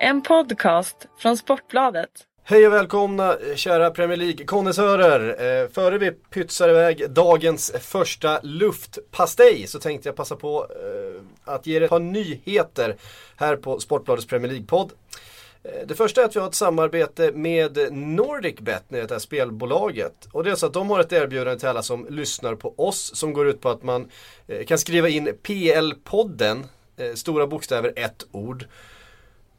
En podcast från Sportbladet. Hej och välkomna eh, kära Premier League-konnässörer. Eh, före vi pytsar iväg dagens första luftpastej så tänkte jag passa på eh, att ge er ett par nyheter här på Sportbladets Premier League-podd. Eh, det första är att vi har ett samarbete med NordicBet, det här spelbolaget. Och det är så att de har ett erbjudande till alla som lyssnar på oss som går ut på att man eh, kan skriva in PL-podden, stora bokstäver, ett ord.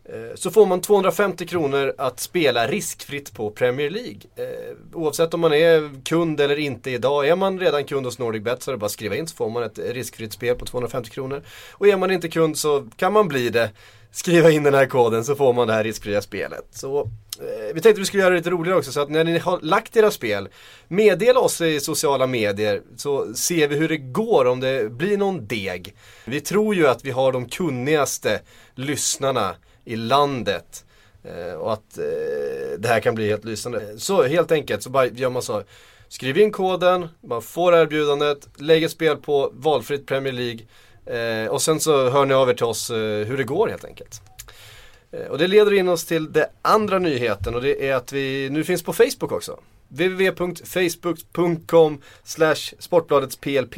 Eh, så får man 250 kronor att spela riskfritt på Premier League. Eh, oavsett om man är kund eller inte idag. Är man redan kund hos NordicBet så är det bara att skriva in så får man ett riskfritt spel på 250 kronor. Och är man inte kund så kan man bli det skriva in den här koden så får man det här riskfria spelet. Så eh, vi tänkte att vi skulle göra det lite roligare också så att när ni har lagt era spel Meddela oss i sociala medier så ser vi hur det går om det blir någon deg. Vi tror ju att vi har de kunnigaste lyssnarna i landet. Eh, och att eh, det här kan bli helt lysande. Så helt enkelt så bara gör man så. Skriv in koden, man får erbjudandet, lägg ett spel på valfritt Premier League Eh, och sen så hör ni av er till oss eh, hur det går helt enkelt. Eh, och det leder in oss till den andra nyheten och det är att vi nu finns på Facebook också. www.facebook.com Sportbladets PLP.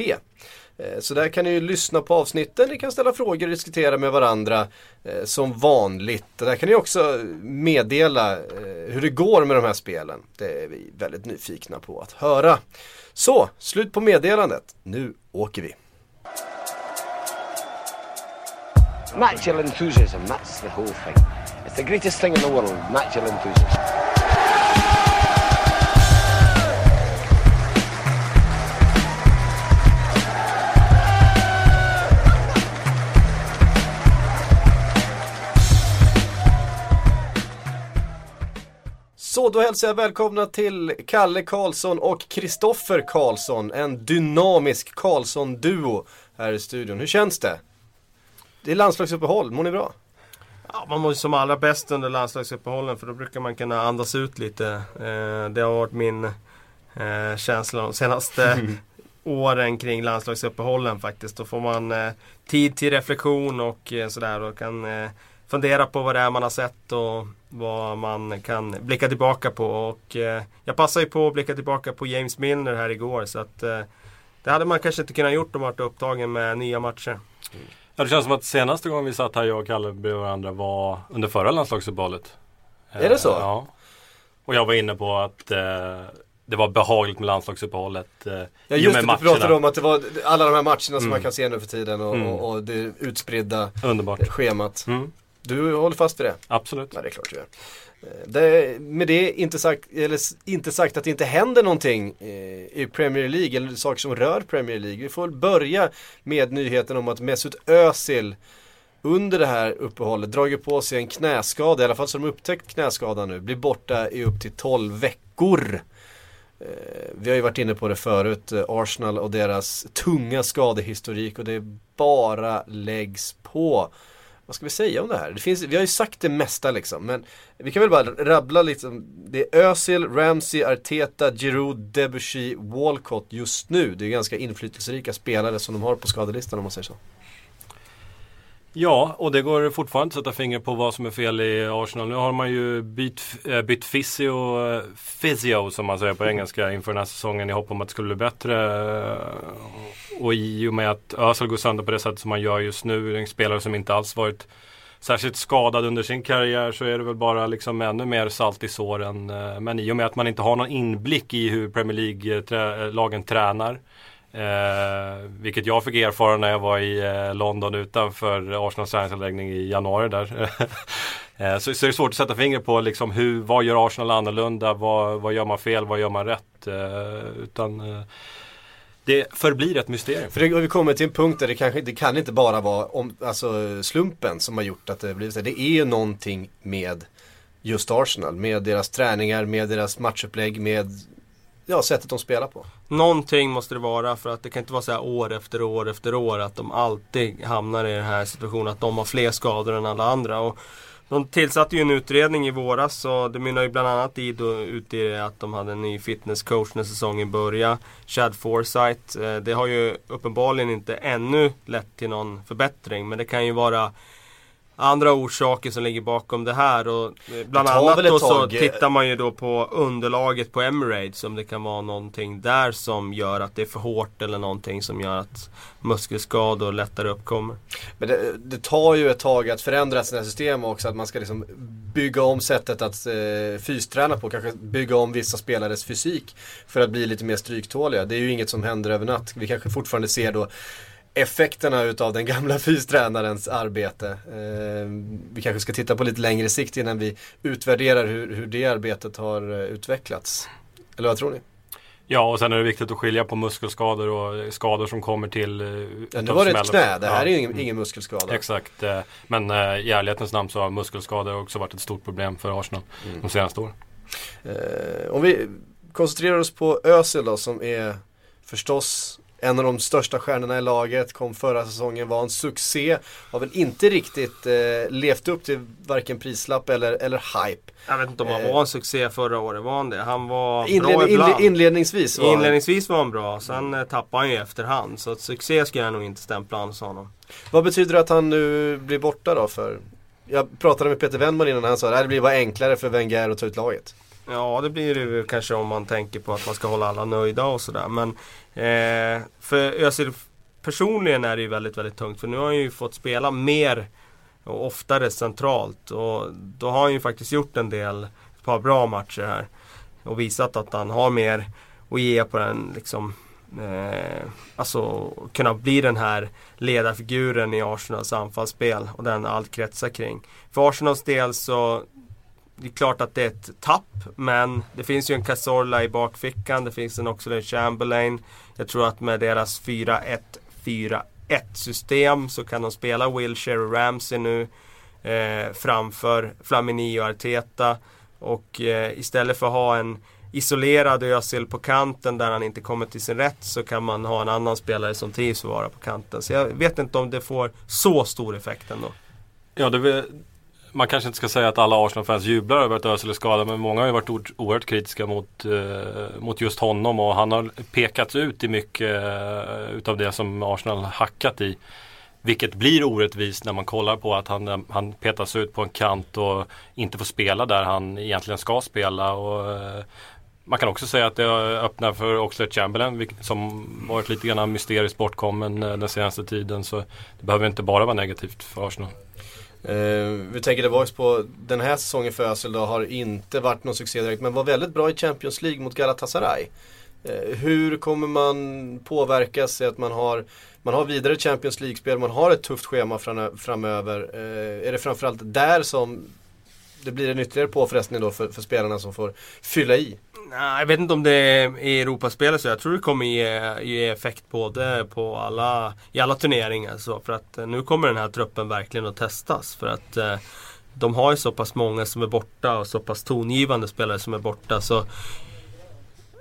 Eh, så där kan ni ju lyssna på avsnitten, ni kan ställa frågor och diskutera med varandra eh, som vanligt. Där kan ni också meddela eh, hur det går med de här spelen. Det är vi väldigt nyfikna på att höra. Så, slut på meddelandet. Nu åker vi. Natural enthusiasm, that's the whole thing. It's the greatest thing in the world, natural enthusiasm. Så då hälsar jag välkomna till Kalle Karlsson och Kristoffer Karlsson, en dynamisk Karlsson-duo här i studion. Hur känns det? Det är landslagsuppehåll, mår ni bra? Ja, man mår ju som allra bäst under landslagsuppehållen för då brukar man kunna andas ut lite. Eh, det har varit min eh, känsla de senaste åren kring landslagsuppehållen faktiskt. Då får man eh, tid till reflektion och sådär och kan fundera på vad det är man har sett och vad man kan blicka tillbaka på. Och, eh, jag passade ju på att blicka tillbaka på James Milner här igår så att det hade man kanske inte kunnat gjort om man varit upptagen med nya matcher. Mm. Ja, det känns som att senaste gången vi satt här, jag och Kalle bredvid varandra var under förra landslagsuppehållet. Är det så? Ja. Och jag var inne på att eh, det var behagligt med landslagsuppehållet. Eh, ja just det, du pratade om att det var alla de här matcherna som mm. man kan se nu för tiden och, mm. och, och det utspridda Underbart. schemat. Mm. Du håller fast vid det? Absolut. Ja, det är klart du gör. Det, med det inte sagt, eller inte sagt att det inte händer någonting i Premier League eller saker som rör Premier League. Vi får börja med nyheten om att Mesut Özil under det här uppehållet dragit på sig en knäskada, i alla fall så de upptäckt knäskadan nu, blir borta i upp till 12 veckor. Eh, vi har ju varit inne på det förut, eh, Arsenal och deras tunga skadehistorik och det bara läggs på vad ska vi säga om det här? Det finns, vi har ju sagt det mesta liksom, men vi kan väl bara rabbla liksom. Det är Özil, Ramsey, Arteta, Giroud, Debussy, Walcott just nu. Det är ganska inflytelserika spelare som de har på skadelistan om man säger så. Ja, och det går fortfarande att sätta fingret på vad som är fel i Arsenal. Nu har man ju bytt, eh, bytt physio, eh, physio som man säger på engelska inför den här säsongen i hopp om att det skulle bli bättre. Eh, och i och med att Özil går sönder på det sättet som man gör just nu, en spelare som inte alls varit särskilt skadad under sin karriär så är det väl bara liksom ännu mer salt i såren. Men i och med att man inte har någon inblick i hur Premier League-lagen tränar Eh, vilket jag fick erfara när jag var i eh, London utanför Arsenals träningsanläggning i januari där. eh, så, så är det svårt att sätta fingret på liksom hur, vad gör Arsenal annorlunda, vad, vad gör man fel, vad gör man rätt. Eh, utan eh, det förblir ett mysterium. För det, vi kommer till en punkt där det kanske det kan inte bara vara om, alltså, slumpen som har gjort att det blivit så. Det är ju någonting med just Arsenal, med deras träningar, med deras matchupplägg, med ja, sättet de spelar på. Någonting måste det vara för att det kan inte vara så här år efter år efter år att de alltid hamnar i den här situationen att de har fler skador än alla andra. Och de tillsatte ju en utredning i våras och det mynnar ju bland annat i då, ut i att de hade en ny fitnesscoach när säsongen började. Chad Forsyth. Eh, det har ju uppenbarligen inte ännu lett till någon förbättring men det kan ju vara andra orsaker som ligger bakom det här. Och eh, bland annat då så tittar man ju då på underlaget på Emirates. Om det kan vara någonting där som gör att det är för hårt eller någonting som gör att muskelskador lättare uppkommer. Men det, det tar ju ett tag att förändra sina system också. Att man ska liksom bygga om sättet att eh, fysträna på. Kanske bygga om vissa spelares fysik. För att bli lite mer stryktåliga. Det är ju inget som händer över natt. Vi kanske fortfarande ser då effekterna utav den gamla fystränarens arbete. Eh, vi kanske ska titta på lite längre sikt innan vi utvärderar hur, hur det arbetet har eh, utvecklats. Eller vad tror ni? Ja, och sen är det viktigt att skilja på muskelskador och skador som kommer till eh, Ja, nu var det ett knä, det här Ja. är ju ingen, ingen muskelskada. Exakt, eh, men i ärlighetens namn så har muskelskador också varit ett stort problem för Arsenal Mm. de senaste åren. Eh, om vi koncentrerar oss på Özil då som är förstås en av de största stjärnorna i laget, kom förra säsongen, var en succé. Har väl inte riktigt eh, levt upp till varken prislapp eller, eller hype. Jag vet inte om han Eh. var en succé förra året, var han det? Han var bra Inled, ibland. inle, inledningsvis var Inledningsvis var han bra, sen eh, tappade han ju efterhand. Så att succé skulle jag nog inte stämpla hos honom. Vad betyder det att han nu blir borta då för? Jag pratade med Peter Wennman innan han sa att det blir bara enklare för Wenger att ta ut laget. Ja, det blir det ju kanske om man tänker på att man ska hålla alla nöjda och sådär. Men eh, för Özil personligen är det ju väldigt, väldigt tungt. För nu har han ju fått spela mer och oftare centralt. Och då har han ju faktiskt gjort en del, ett par bra matcher här. Och visat att han har mer att ge på den liksom Eh, alltså kunna bli den här ledarfiguren i Arsenals anfallsspel och den allt kretsar kring. För Arsenals del så det är klart att det är ett tapp, men det finns ju en Cazorla i bakfickan. Det finns en också en Chamberlain. Jag tror att med deras 4-1-4-1 system så kan de spela Wilshere och Ramsey nu eh, framför Flamini och Arteta. Och eh, istället för att ha en isolerad Özil på kanten där han inte kommer till sin rätt så kan man ha en annan spelare som trivs att vara på kanten. Så jag vet inte om det får så stor effekt ändå. Ja, det man kanske inte ska säga att alla Arsenal-fans jublar över att Özil är skadad men många har ju varit oerhört kritiska mot, eh, mot just honom och han har pekats ut i mycket eh, utav det som Arsenal hackat i. Vilket blir orättvist när man kollar på att han, han petas ut på en kant och inte får spela där han egentligen ska spela. Och, eh, man kan också säga att det öppnar för Oxlade Chamberlain som varit lite grann mysteriskt bortkommen eh, den senaste tiden. Så det behöver inte bara vara negativt för Arsenal. Eh, vi tänker tillbaka på den här säsongen för Özil då har inte varit någon succé direkt men var väldigt bra i Champions League mot Galatasaray. Eh, hur kommer man påverkas i att man har, man har vidare Champions League-spel, man har ett tufft schema framöver. Eh, är det framförallt där som det blir en ytterligare påfrestning då för, för spelarna som får fylla i? Nej, jag vet inte om det är i Europaspelet så jag tror det kommer ge, ge effekt både på alla, i alla turneringar. Så för att eh, nu kommer den här truppen verkligen att testas. För att eh, de har ju så pass många som är borta och så pass tongivande spelare som är borta. Så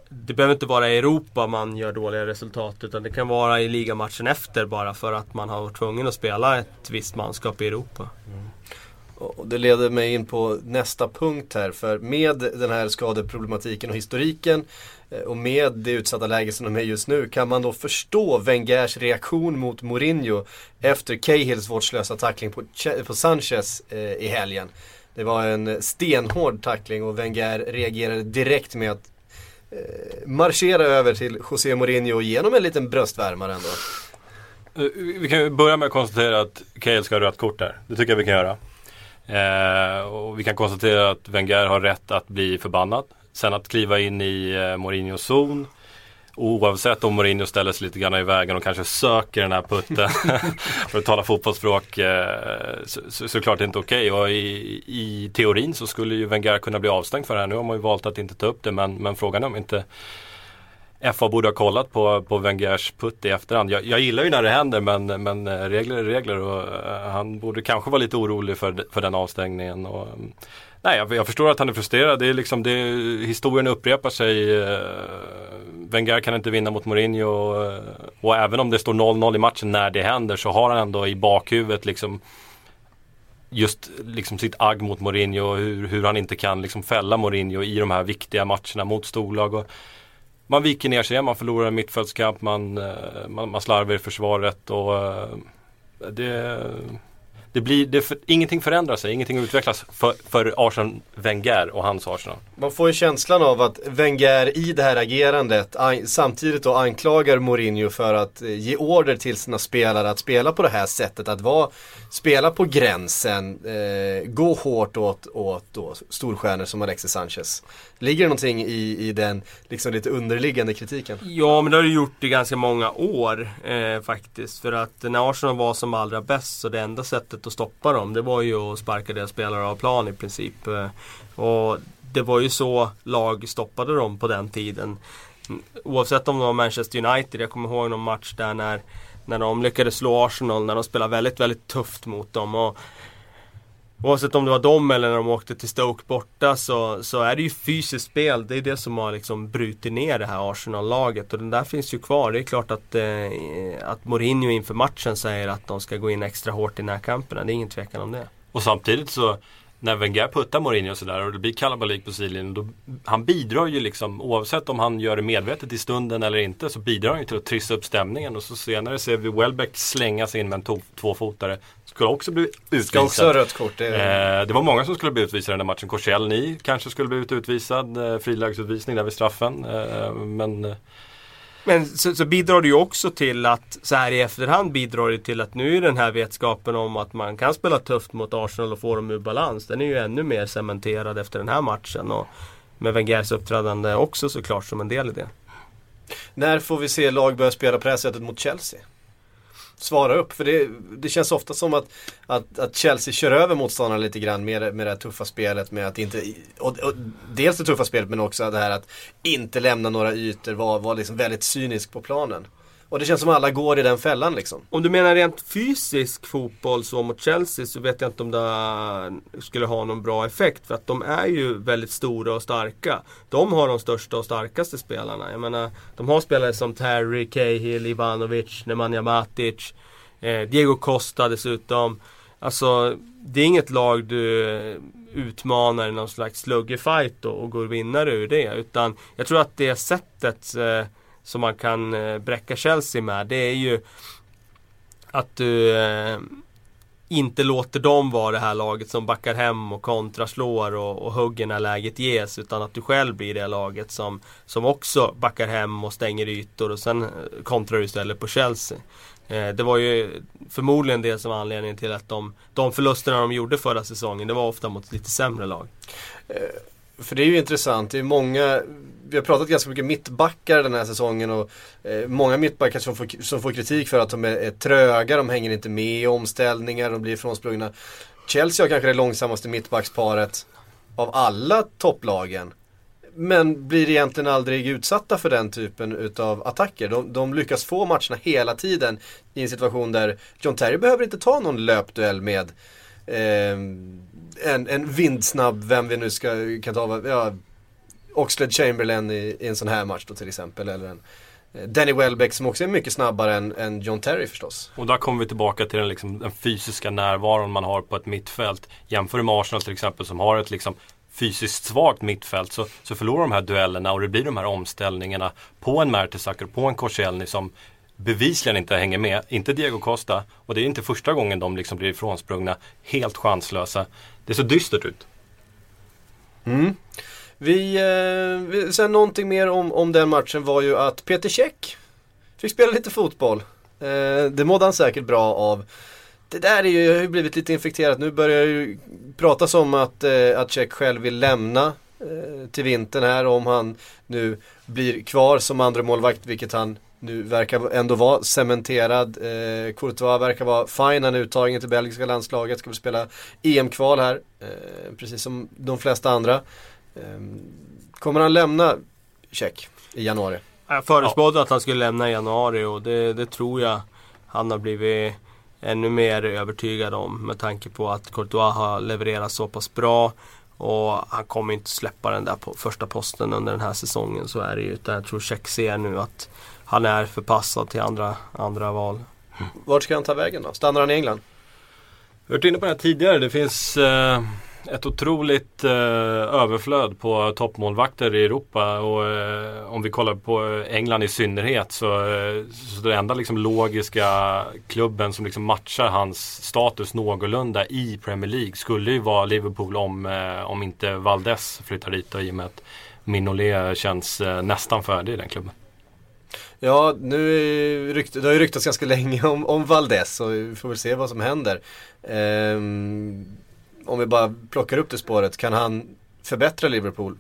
det behöver inte vara i Europa man gör dåliga resultat utan det kan vara i ligamatchen efter bara för att man har varit tvungen att spela ett visst manskap i Europa. Och det leder mig in på nästa punkt här. För med den här skadeproblematiken och historiken eh, och med det utsatta läget som de är just nu. Kan man då förstå Wengers reaktion mot Mourinho efter Cahills vårdslösa tackling på, Ch- på Sanchez eh, i helgen. Det var en stenhård tackling och Wenger reagerade direkt med att eh, marschera över till José Mourinho genom en liten bröstvärmare ändå. Eh, vi kan ju börja med att konstatera att Cahill ska ha rött kort där. Det tycker jag vi kan göra. Eh, och vi kan konstatera att Wenger har rätt att bli förbannad. Sen att kliva in i eh, Mourinhos zon. Oavsett om Mourinho ställer sig lite grann i vägen och kanske söker den här putten. för att tala fotbollsspråk. Eh, så, så, såklart inte okej. Och i, i teorin så skulle ju Wenger kunna bli avstängd för det här. Nu har man ju valt att inte ta upp det. Men, men frågan är om inte FA borde ha kollat på, på Wengers putt i efterhand. Jag, jag gillar ju när det händer men, men eh, regler är regler och eh, han borde kanske vara lite orolig för, för den avstängningen. Och, mm, nej, jag, jag förstår att han är frustrerad. Det är liksom, det, historien upprepar sig. Eh, Wenger kan inte vinna mot Mourinho och, och även om det står 0-0 i matchen när det händer så har han ändå i bakhuvudet liksom just liksom sitt agg mot Mourinho och hur, hur han inte kan liksom fälla Mourinho i de här viktiga matcherna mot storlag. Och, man viker ner sig, man förlorar en mittfältskamp, man, eh, man, man slarvar i försvaret och eh, det, det blir, det för, ingenting förändrar sig, ingenting utvecklas för, för Arsen Wenger och hans Arsenal. Man får ju känslan av att Wenger i det här agerandet samtidigt då anklagar Mourinho för att eh, ge order till sina spelare att spela på det här sättet. Att vara, spela på gränsen, eh, gå hårt åt, åt då, storstjärnor som Alexis Sanchez. Ligger det någonting i, i den liksom lite underliggande kritiken? Ja, men det har det gjort i ganska många år eh, faktiskt. För att när Arsenal var som allra bäst så det enda sättet att stoppa dem det var ju att sparka deras spelare av plan i princip. Eh, och det var ju så lag stoppade dem på den tiden. Oavsett om det var Manchester United, jag kommer ihåg någon match där när, när de lyckades slå Arsenal, när de spelade väldigt, väldigt tufft mot dem. Och Oavsett om det var dem eller när de åkte till Stoke borta så, så är det ju fysiskt spel. Det är det som har liksom brutit ner det här Arsenal-laget. Och den där finns ju kvar. Det är klart att, eh, att Mourinho inför matchen säger att de ska gå in extra hårt i närkamperna. Det är ingen tvekan om det. Och samtidigt så när Wenger puttar Mourinho och sådär och det blir kalabalik på sidlinjen. Han bidrar ju liksom oavsett om han gör det medvetet i stunden eller inte så bidrar han ju till att trissa upp stämningen. Och så senare ser vi Welbeck slängas in med en to- tvåfotare. Skulle också bli utvisad. Också rött kort. Det, eh, det var många som skulle bli utvisade i den där matchen. Korsell kanske skulle blivit utvisad. Eh, frilagsutvisning där vid straffen. Eh, men eh, men så, så, bidrar det ju också till att, så här i efterhand bidrar det till att nu är den här vetskapen om att man kan spela tufft mot Arsenal och få dem ur balans. Den är ju ännu mer cementerad efter den här matchen. Och med Wengers uppträdande också såklart som en del i det. När får vi se lag börja spela på det här sättet mot Chelsea? Svara upp. För det, det känns ofta som att, att, att, Chelsea kör över motståndarna lite grann med, med det här tuffa spelet. Med att inte, och, och, dels det tuffa spelet men också det här att inte lämna några ytor, vara var liksom väldigt cynisk på planen. Och det känns som att alla går i den fällan liksom. Om du menar rent fysisk fotboll så mot Chelsea så vet jag inte om det skulle ha någon bra effekt. För att de är ju väldigt stora och starka. De har de största och starkaste spelarna. Jag menar, de har spelare som Terry, Cahill, Ivanovic, Nemanja Matic, eh, Diego Costa dessutom. Alltså, det är inget lag du utmanar i någon slags sluggerfight och, och går vinnare ur det. Utan jag tror att det sättet eh, som man kan eh, bräcka Chelsea med. Det är ju att du eh, inte låter dem vara det här laget som backar hem och kontraslår och, och hugger när läget ges. Utan att du själv blir det laget som, som också backar hem och stänger ytor och sen eh, kontrar du istället på Chelsea. Eh, det var ju förmodligen det som var anledningen till att de, de förlusterna de gjorde förra säsongen, det var ofta mot lite sämre lag. För det är ju intressant, det är många vi har pratat ganska mycket mittbackar den här säsongen och eh, många mittbackar som får, som får kritik för att de är, är tröga, de hänger inte med i omställningar, de blir ifrånsprungna. Chelsea har kanske det långsammaste mittbacksparet av alla topplagen. Men blir egentligen aldrig utsatta för den typen utav attacker. De, de, lyckas få matcherna hela tiden i en situation där John Terry behöver inte ta någon löpduell med eh, en, en vindsnabb, vem vi nu ska, kan ta, ja, Oxlade Chamberlain i, i, en sån här match då till exempel. Eller en eh, Danny Welbeck som också är mycket snabbare än, än John Terry förstås. Och där kommer vi tillbaka till den, liksom, den fysiska närvaron man har på ett mittfält. Jämför med Arsenal till exempel som har ett liksom, fysiskt svagt mittfält så, så förlorar de här duellerna och det blir de här omställningarna på en Mertesacker, på en Korselny som bevisligen inte hänger med. Inte Diego Costa och det är inte första gången de liksom blir ifrånsprungna helt chanslösa. Det ser dystert ut. Mm. Vi, eh, sen någonting mer om, om den matchen var ju att Peter Käck fick spela lite fotboll. Eh, det mådde han säkert bra av. Det där är ju, har ju blivit lite infekterat. Nu börjar det ju pratas om att, eh, att Käck själv vill lämna eh, till vintern här om han nu blir kvar som andra målvakt vilket han nu verkar ändå vara cementerad. Eh, Courtois verkar vara fine, han är uttagen till belgiska landslaget, ska väl spela EM-kval här. Eh, precis som de flesta andra. Ehm, kommer han lämna Check i januari? Jag förutspådde ja. att han skulle lämna i januari och det, det, tror jag han har blivit ännu mer övertygad om med tanke på att Courtois har levererat så pass bra. Och han kommer inte släppa den där på första posten under den här säsongen. Så är det ju. Utan jag tror Check ser nu att han är förpassad till andra, andra val. Vart ska han ta vägen då? Stannar han i England? Vi har varit inne på det här tidigare. Det finns eh, ett otroligt eh, överflöd på toppmålvakter i Europa och eh, om vi kollar på England i synnerhet så, eh, så enda liksom logiska klubben som liksom matchar hans status någorlunda i Premier League skulle ju vara Liverpool om, eh, om inte Valdes flyttar dit och i och med att Minolet känns eh, nästan färdig i den klubben. Ja, nu rykt, det har ju ryktats ganska länge om, om Valdes och vi får väl se vad som händer. Ehm, om vi bara plockar upp det spåret, kan han förbättra Liverpool?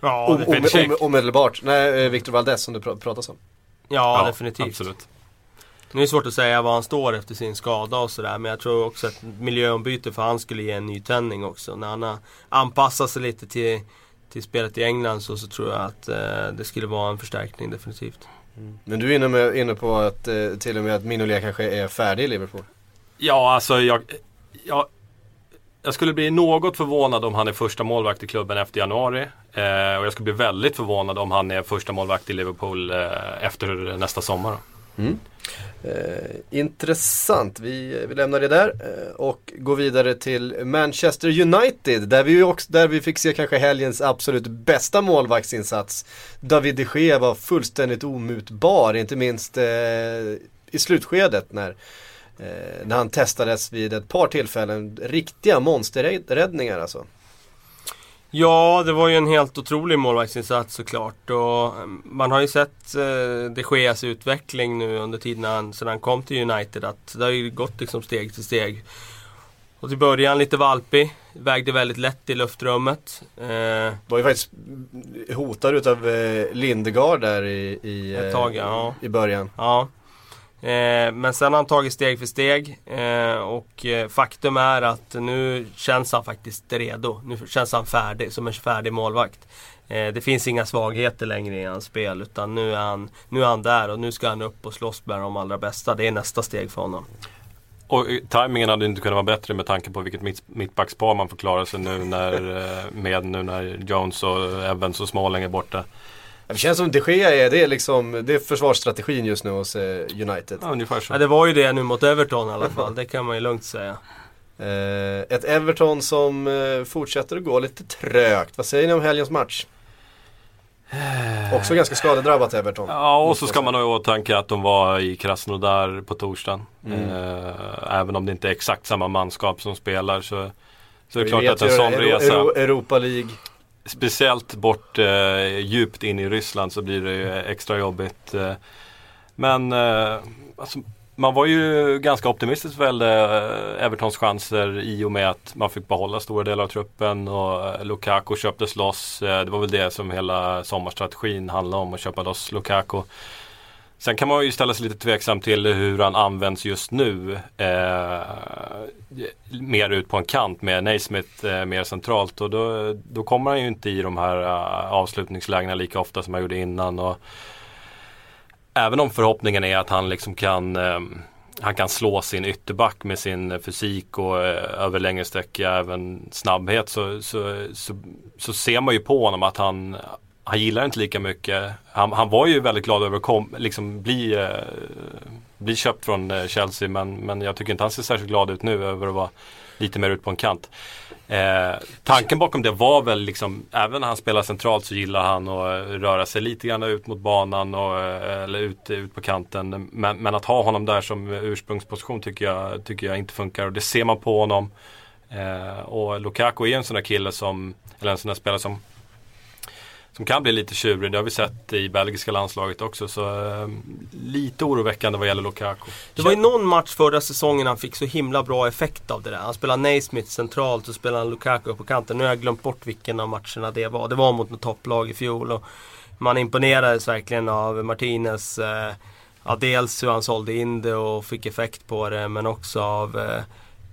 Ja, definitivt. om- om- Omedelbart. Nej, eh, Victor Valdes som det pr- pratas om. Ja, definitivt. Absolut. Nu är det svårt att säga var han står efter sin skada och sådär. Men jag tror också att miljöombyte för han skulle ge en nytändning också. När han har anpassat sig lite till, till spelet i England så, så tror jag att eh, det skulle vara en förstärkning definitivt. Men du är inne, med, inne på att eh, till och med att Minolet kanske är färdig i Liverpool. Ja, alltså jag, jag, jag skulle bli något förvånad om han är första målvakt i klubben efter januari. Eh, och jag skulle bli väldigt förvånad om han är första målvakt i Liverpool eh, efter nästa sommar. Mm. Eh, intressant, vi, vi lämnar det där eh, och går vidare till Manchester United där vi, också, där vi fick se kanske helgens absolut bästa målvaktsinsats. David de Gea var fullständigt omutbar, inte minst eh, i slutskedet när, eh, när han testades vid ett par tillfällen. Riktiga monsterräddningar alltså. Ja, det var ju en helt otrolig målvaktsinsats såklart. Och eh, man har ju sett eh, de Geas utveckling nu under tiden han, sedan han kom till United. Att det har ju gått liksom steg till steg. Och till början lite valpig. Vägde väldigt lätt i luftrummet. Eh, Var ju faktiskt hotad utav eh, Lindegard där i, i, Ett eh, tag, ja. i början. Ja. Eh, men sen har han tagit steg för steg eh, och eh, faktum är att nu känns han faktiskt redo. Nu känns han färdig, som en färdig målvakt. Eh, det finns inga svagheter längre i hans spel utan nu är, han, nu är han där och nu ska han upp och slåss med de allra bästa. Det är nästa steg för honom. Och eh, tajmingen hade inte kunnat vara bättre med tanke på vilket mitt, mittbackspar man får klara sig nu när, eh, med nu när Jones och Evans och Smalling är borta. Det känns som de Gea är, det är liksom, det är försvarsstrategin just nu hos eh, United. Ja, ungefär så. Ja, det var ju det nu mot Everton i alla fall, det kan man ju lugnt säga. Eh, ett Everton som eh, fortsätter att gå lite trögt. Vad säger ni om helgens match? Också ganska skadedrabbat Everton. Ja, och så ska man ha i åtanke att de var i Krasnodar på torsdagen. Mm. Eh, även om det inte är exakt samma manskap som spelar så, så är det klart att en sån resa, Euro- Europa League speciellt bort eh, djupt in i Ryssland så blir det ju extra jobbigt. Eh. Men eh, alltså, man var ju ganska optimistisk väl gällde eh, Evertons chanser i och med att man fick behålla stora delar av truppen och eh, Lukaku köptes loss. Det var väl det som hela sommarstrategin handlade om, att köpa loss Lukaku. Sen kan man ju ställa sig lite tveksam till hur han används just nu. Eh, mer ut på en kant med Naismith eh, mer centralt och då, då kommer han ju inte i de här uh, avslutningslägena lika ofta som han gjorde innan. Och, Även om förhoppningen är att han liksom kan eh, han kan slå sin ytterback med sin eh, fysik och eh, över längre sträcka även snabbhet så, så, så, så ser man ju på honom att han, han gillar inte lika mycket. Han, han var ju väldigt glad över att kom, liksom bli, eh, bli köpt från eh, Chelsea men, men jag tycker inte han ser särskilt glad ut nu över att vara lite mer ut på en kant. Eh, tanken bakom det var väl liksom, även när han spelar centralt så gillar han att eh, röra sig lite grann ut mot banan och, eh, eller ut, ut på kanten. Men, men att ha honom där som ursprungsposition tycker jag, tycker jag inte funkar och det ser man på honom. Eh, och Lukaku är en sån där kille som, eller en sån där spelare som som kan bli lite tjurig. Det har vi sett i belgiska landslaget också. Så eh, lite oroväckande vad gäller Lukaku. Det var ju någon match förra säsongen han fick så himla bra effekt av det där. Han spelade Naismith centralt och spelade han Lukaku på kanten. Nu har jag glömt bort vilken av matcherna det var. Det var mot något topplag i fjol. Och man imponerades verkligen av Martinez. Eh, ja, dels hur han sålde in det och fick effekt på det men också av eh,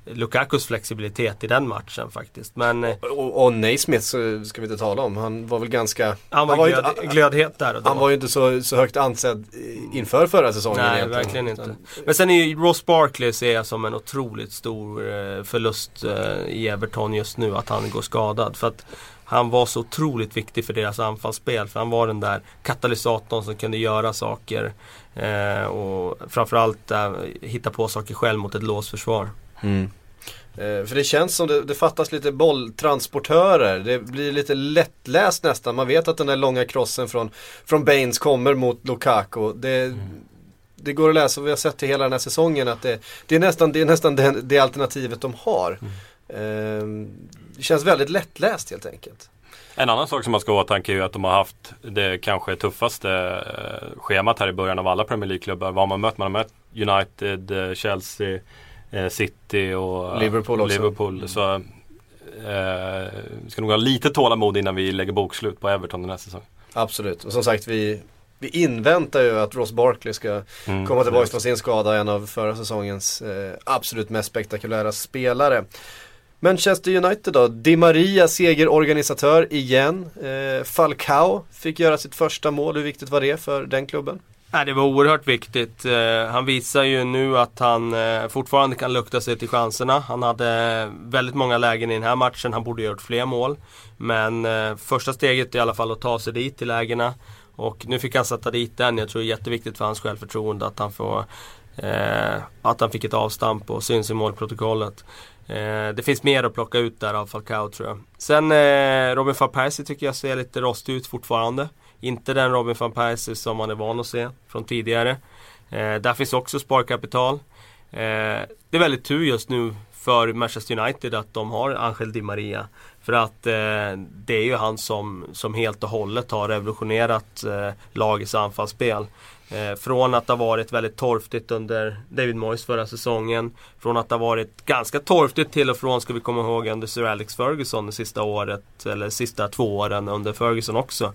Lukakus flexibilitet i den matchen faktiskt. Men eh, Och, och Naismith så ska vi inte tala om. Han var väl ganska... han var, ju glöd, inte, glödhet där och då. han var ju inte så, så högt ansedd inför förra säsongen Nej, egentligen. verkligen inte. Men sen är ju Ross Barkley ser jag som en otroligt stor eh, förlust eh, i Everton just nu att han går skadad. För att han var så otroligt viktig för deras anfallsspel. För han var den där katalysatorn som kunde göra saker. Och framförallt hitta på saker själv mot ett låsförsvar. Mm. Eh, för det känns som det, det fattas lite bolltransportörer. Det blir lite lättläst nästan. Man vet att den där långa crossen från, från Baines kommer mot Lukaku. Det, mm. det går att läsa, vi har sett det hela den här säsongen, att det, det är nästan, det, är nästan det, det alternativet de har. Mm. Eh, det känns väldigt lättläst helt enkelt. En annan sak som man ska ha i åtanke är ju att de har haft det kanske tuffaste eh, schemat här i början av alla Premier League-klubbar. Vad har man mött? Man har mött United, eh, Chelsea, City och Liverpool. Också. Liverpool. Mm. Så eh, vi ska nog ha lite tålamod innan vi lägger bokslut på Everton den här säsongen. Absolut, och som sagt vi, vi inväntar ju att Ross Barkley ska mm, komma tillbaka från sin skada, en av förra säsongens eh, absolut mest spektakulära spelare. Manchester United då, Di Maria segerorganisatör igen. Eh, Falcao fick göra sitt första mål, hur viktigt var det för den klubben? Nej, det var oerhört viktigt. Eh, han visar ju nu att han eh, fortfarande kan lukta sig till chanserna. Han hade eh, väldigt många lägen i den här matchen, han borde ha gjort fler mål. Men första steget är i alla fall att ta sig dit till lägena. Och nu fick han sätta dit den. Jag tror det är jätteviktigt för hans självförtroende att han får eh, att han fick ett avstamp och syns i målprotokollet. Eh, det finns mer att plocka ut där av Falcao tror jag. Sen eh, Robin van Persie tycker jag ser lite rostig ut fortfarande. Inte den Robin van Persie som man är van att se från tidigare. Eh, där finns också sparkapital. Eh, det är väldigt tur just nu för Manchester United att de har Angel Di Maria. För att eh, det är ju han som, som helt och hållet har revolutionerat eh, lagets anfallsspel. Eh, från att ha varit väldigt torftigt under David Moyes förra säsongen. Från att ha varit ganska torftigt till och från, ska vi komma ihåg, under Sir Alex Ferguson det sista året. Eller sista två åren under Ferguson också.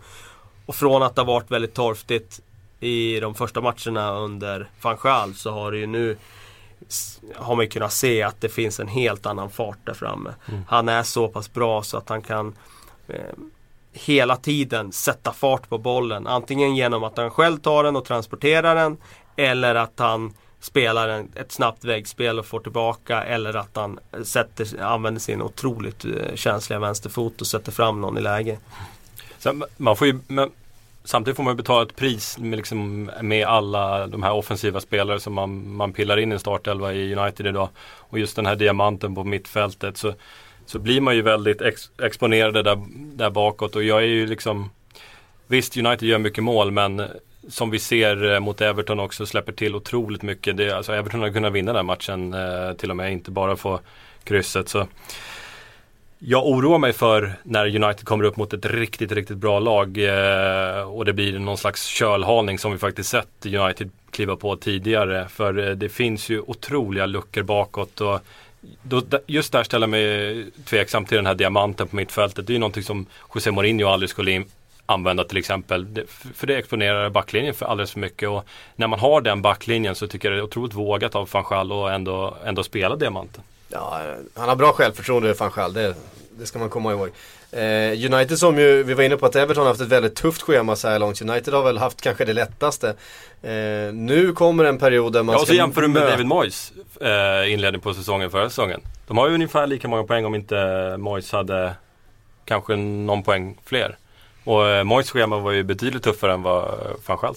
Och från att ha varit väldigt torftigt i de första matcherna under van Gaal så har det ju nu har man kunnat se att det finns en helt annan fart där framme. Mm. Han är så pass bra så att han kan eh, hela tiden sätta fart på bollen. Antingen genom att han själv tar den och transporterar den eller att han spelar en, ett snabbt väggspel och får tillbaka eller att han sätter, använder sin otroligt eh, känsliga vänsterfot och sätter fram någon i läge. Så man får ju, men, samtidigt får man betala ett pris med, liksom, med alla de här offensiva spelare som man, man pillar in i en startelva i United idag. Och just den här diamanten på mittfältet. Så så blir man ju väldigt ex exponerade där, där bakåt och jag är ju liksom Visst, United gör mycket mål men som vi ser eh, mot Everton också släpper till otroligt mycket. Det, alltså Everton har kunnat vinna den matchen eh, till och med, inte bara få krysset. Så jag oroar mig för när United kommer upp mot ett riktigt, riktigt bra lag eh, och det blir någon slags kölhalning som vi faktiskt sett United kliva på tidigare. För eh, det finns ju otroliga luckor bakåt och då, just där ställer jag mig tveksam till den här diamanten på mittfältet. Det är ju någonting som José Mourinho aldrig skulle in, använda till exempel. för det exponerar backlinjen för alldeles för mycket. Och när man har den backlinjen så tycker jag det är otroligt vågat av van Schall att ändå, ändå spela diamanten. Ja, han har bra självförtroende van Schall, det, det ska man komma ihåg. Eh, United som ju, vi var inne på att Everton har haft ett väldigt tufft schema så här långt. United har väl haft kanske det lättaste. Eh, nu kommer en period där man ja, och så jämför du med David Moyes eh, inledning på säsongen förra säsongen. De har ju ungefär lika många poäng om inte Moyes hade kanske någon poäng fler. Och eh, Moyes schema var ju betydligt tuffare än vad van Schall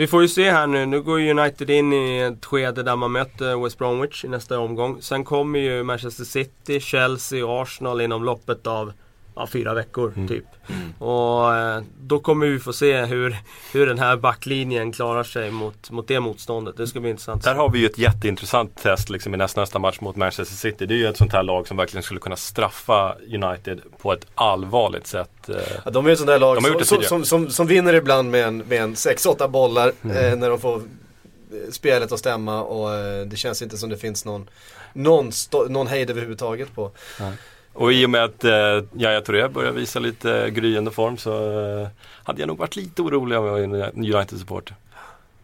vi får ju se här nu. Nu går United in i ett skede där man möter West Bromwich i nästa omgång. Sen kommer ju Manchester City, Chelsea och Arsenal inom loppet av ja, fyra veckor mm. typ. Mm. Och eh, då kommer vi få se hur, hur den här backlinjen klarar sig mot, mot det motståndet. Det ska bli intressant. Där har vi ju ett jätteintressant test liksom, i nästa, nästa match mot Manchester City. Det är ju ett sånt här lag som verkligen skulle kunna straffa United på ett allvarligt sätt. Eh. Ja, de är ett sånt där lag som, som, som, som, som, vinner ibland med en, med en 6-8 bollar mm. eh, när de får eh, spelet att stämma och eh, det känns inte som det finns någon, någon, någon hejd överhuvudtaget på. Ja. Och i och med att eh, Yahya Touré börjar visa lite eh, gryende form så eh, hade jag nog varit lite orolig om jag var en United-supporter.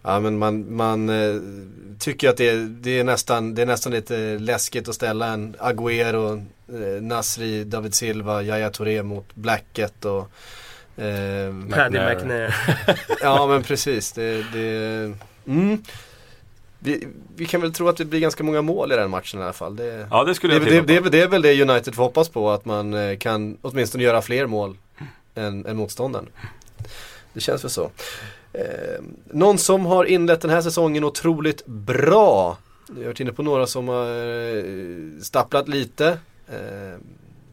Ja men man, man eh, tycker att det, det, är nästan, det är nästan lite läskigt att ställa en Agüero, eh, Nasri, David Silva, Yahya Touré mot Blacket och eh, Paddy McNair. ja men precis. Det, det, mm. Vi, vi, kan väl tro att det blir ganska många mål i den matchen i alla fall. Det, ja det skulle jag det, det, det, det är väl det United får hoppas på, att man eh, kan åtminstone göra fler mål än, än motståndaren. Det känns väl så. Eh, någon som har inlett den här säsongen otroligt bra Vi har varit inne på några som har eh, stapplat lite. Eh,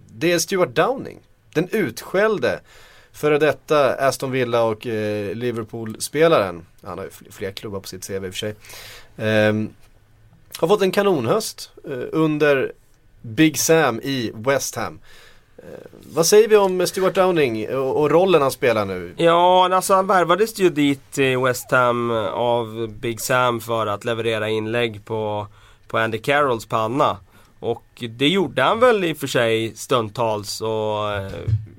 det är Stuart Downing. Den utskällde före detta Aston Villa och eh, Liverpool-spelaren. Han har ju fler klubbar på sitt CV i och för sig. Eh, har fått en kanonhöst eh, under Big Sam i West Ham. Eh, vad säger vi om Stuart Downing och, och rollen han spelar nu? Ja, alltså han värvades ju dit i West Ham eh, av Big Sam för att leverera inlägg på, på Andy Carrolls panna. Och det gjorde han väl i och för sig stundtals och eh,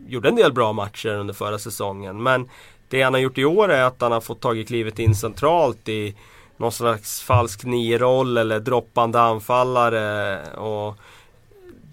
gjorde en del bra matcher under förra säsongen. Men det han har gjort i år är att han har fått tagit klivet in centralt i någon slags falsk nio-roll eller droppande anfallare. Och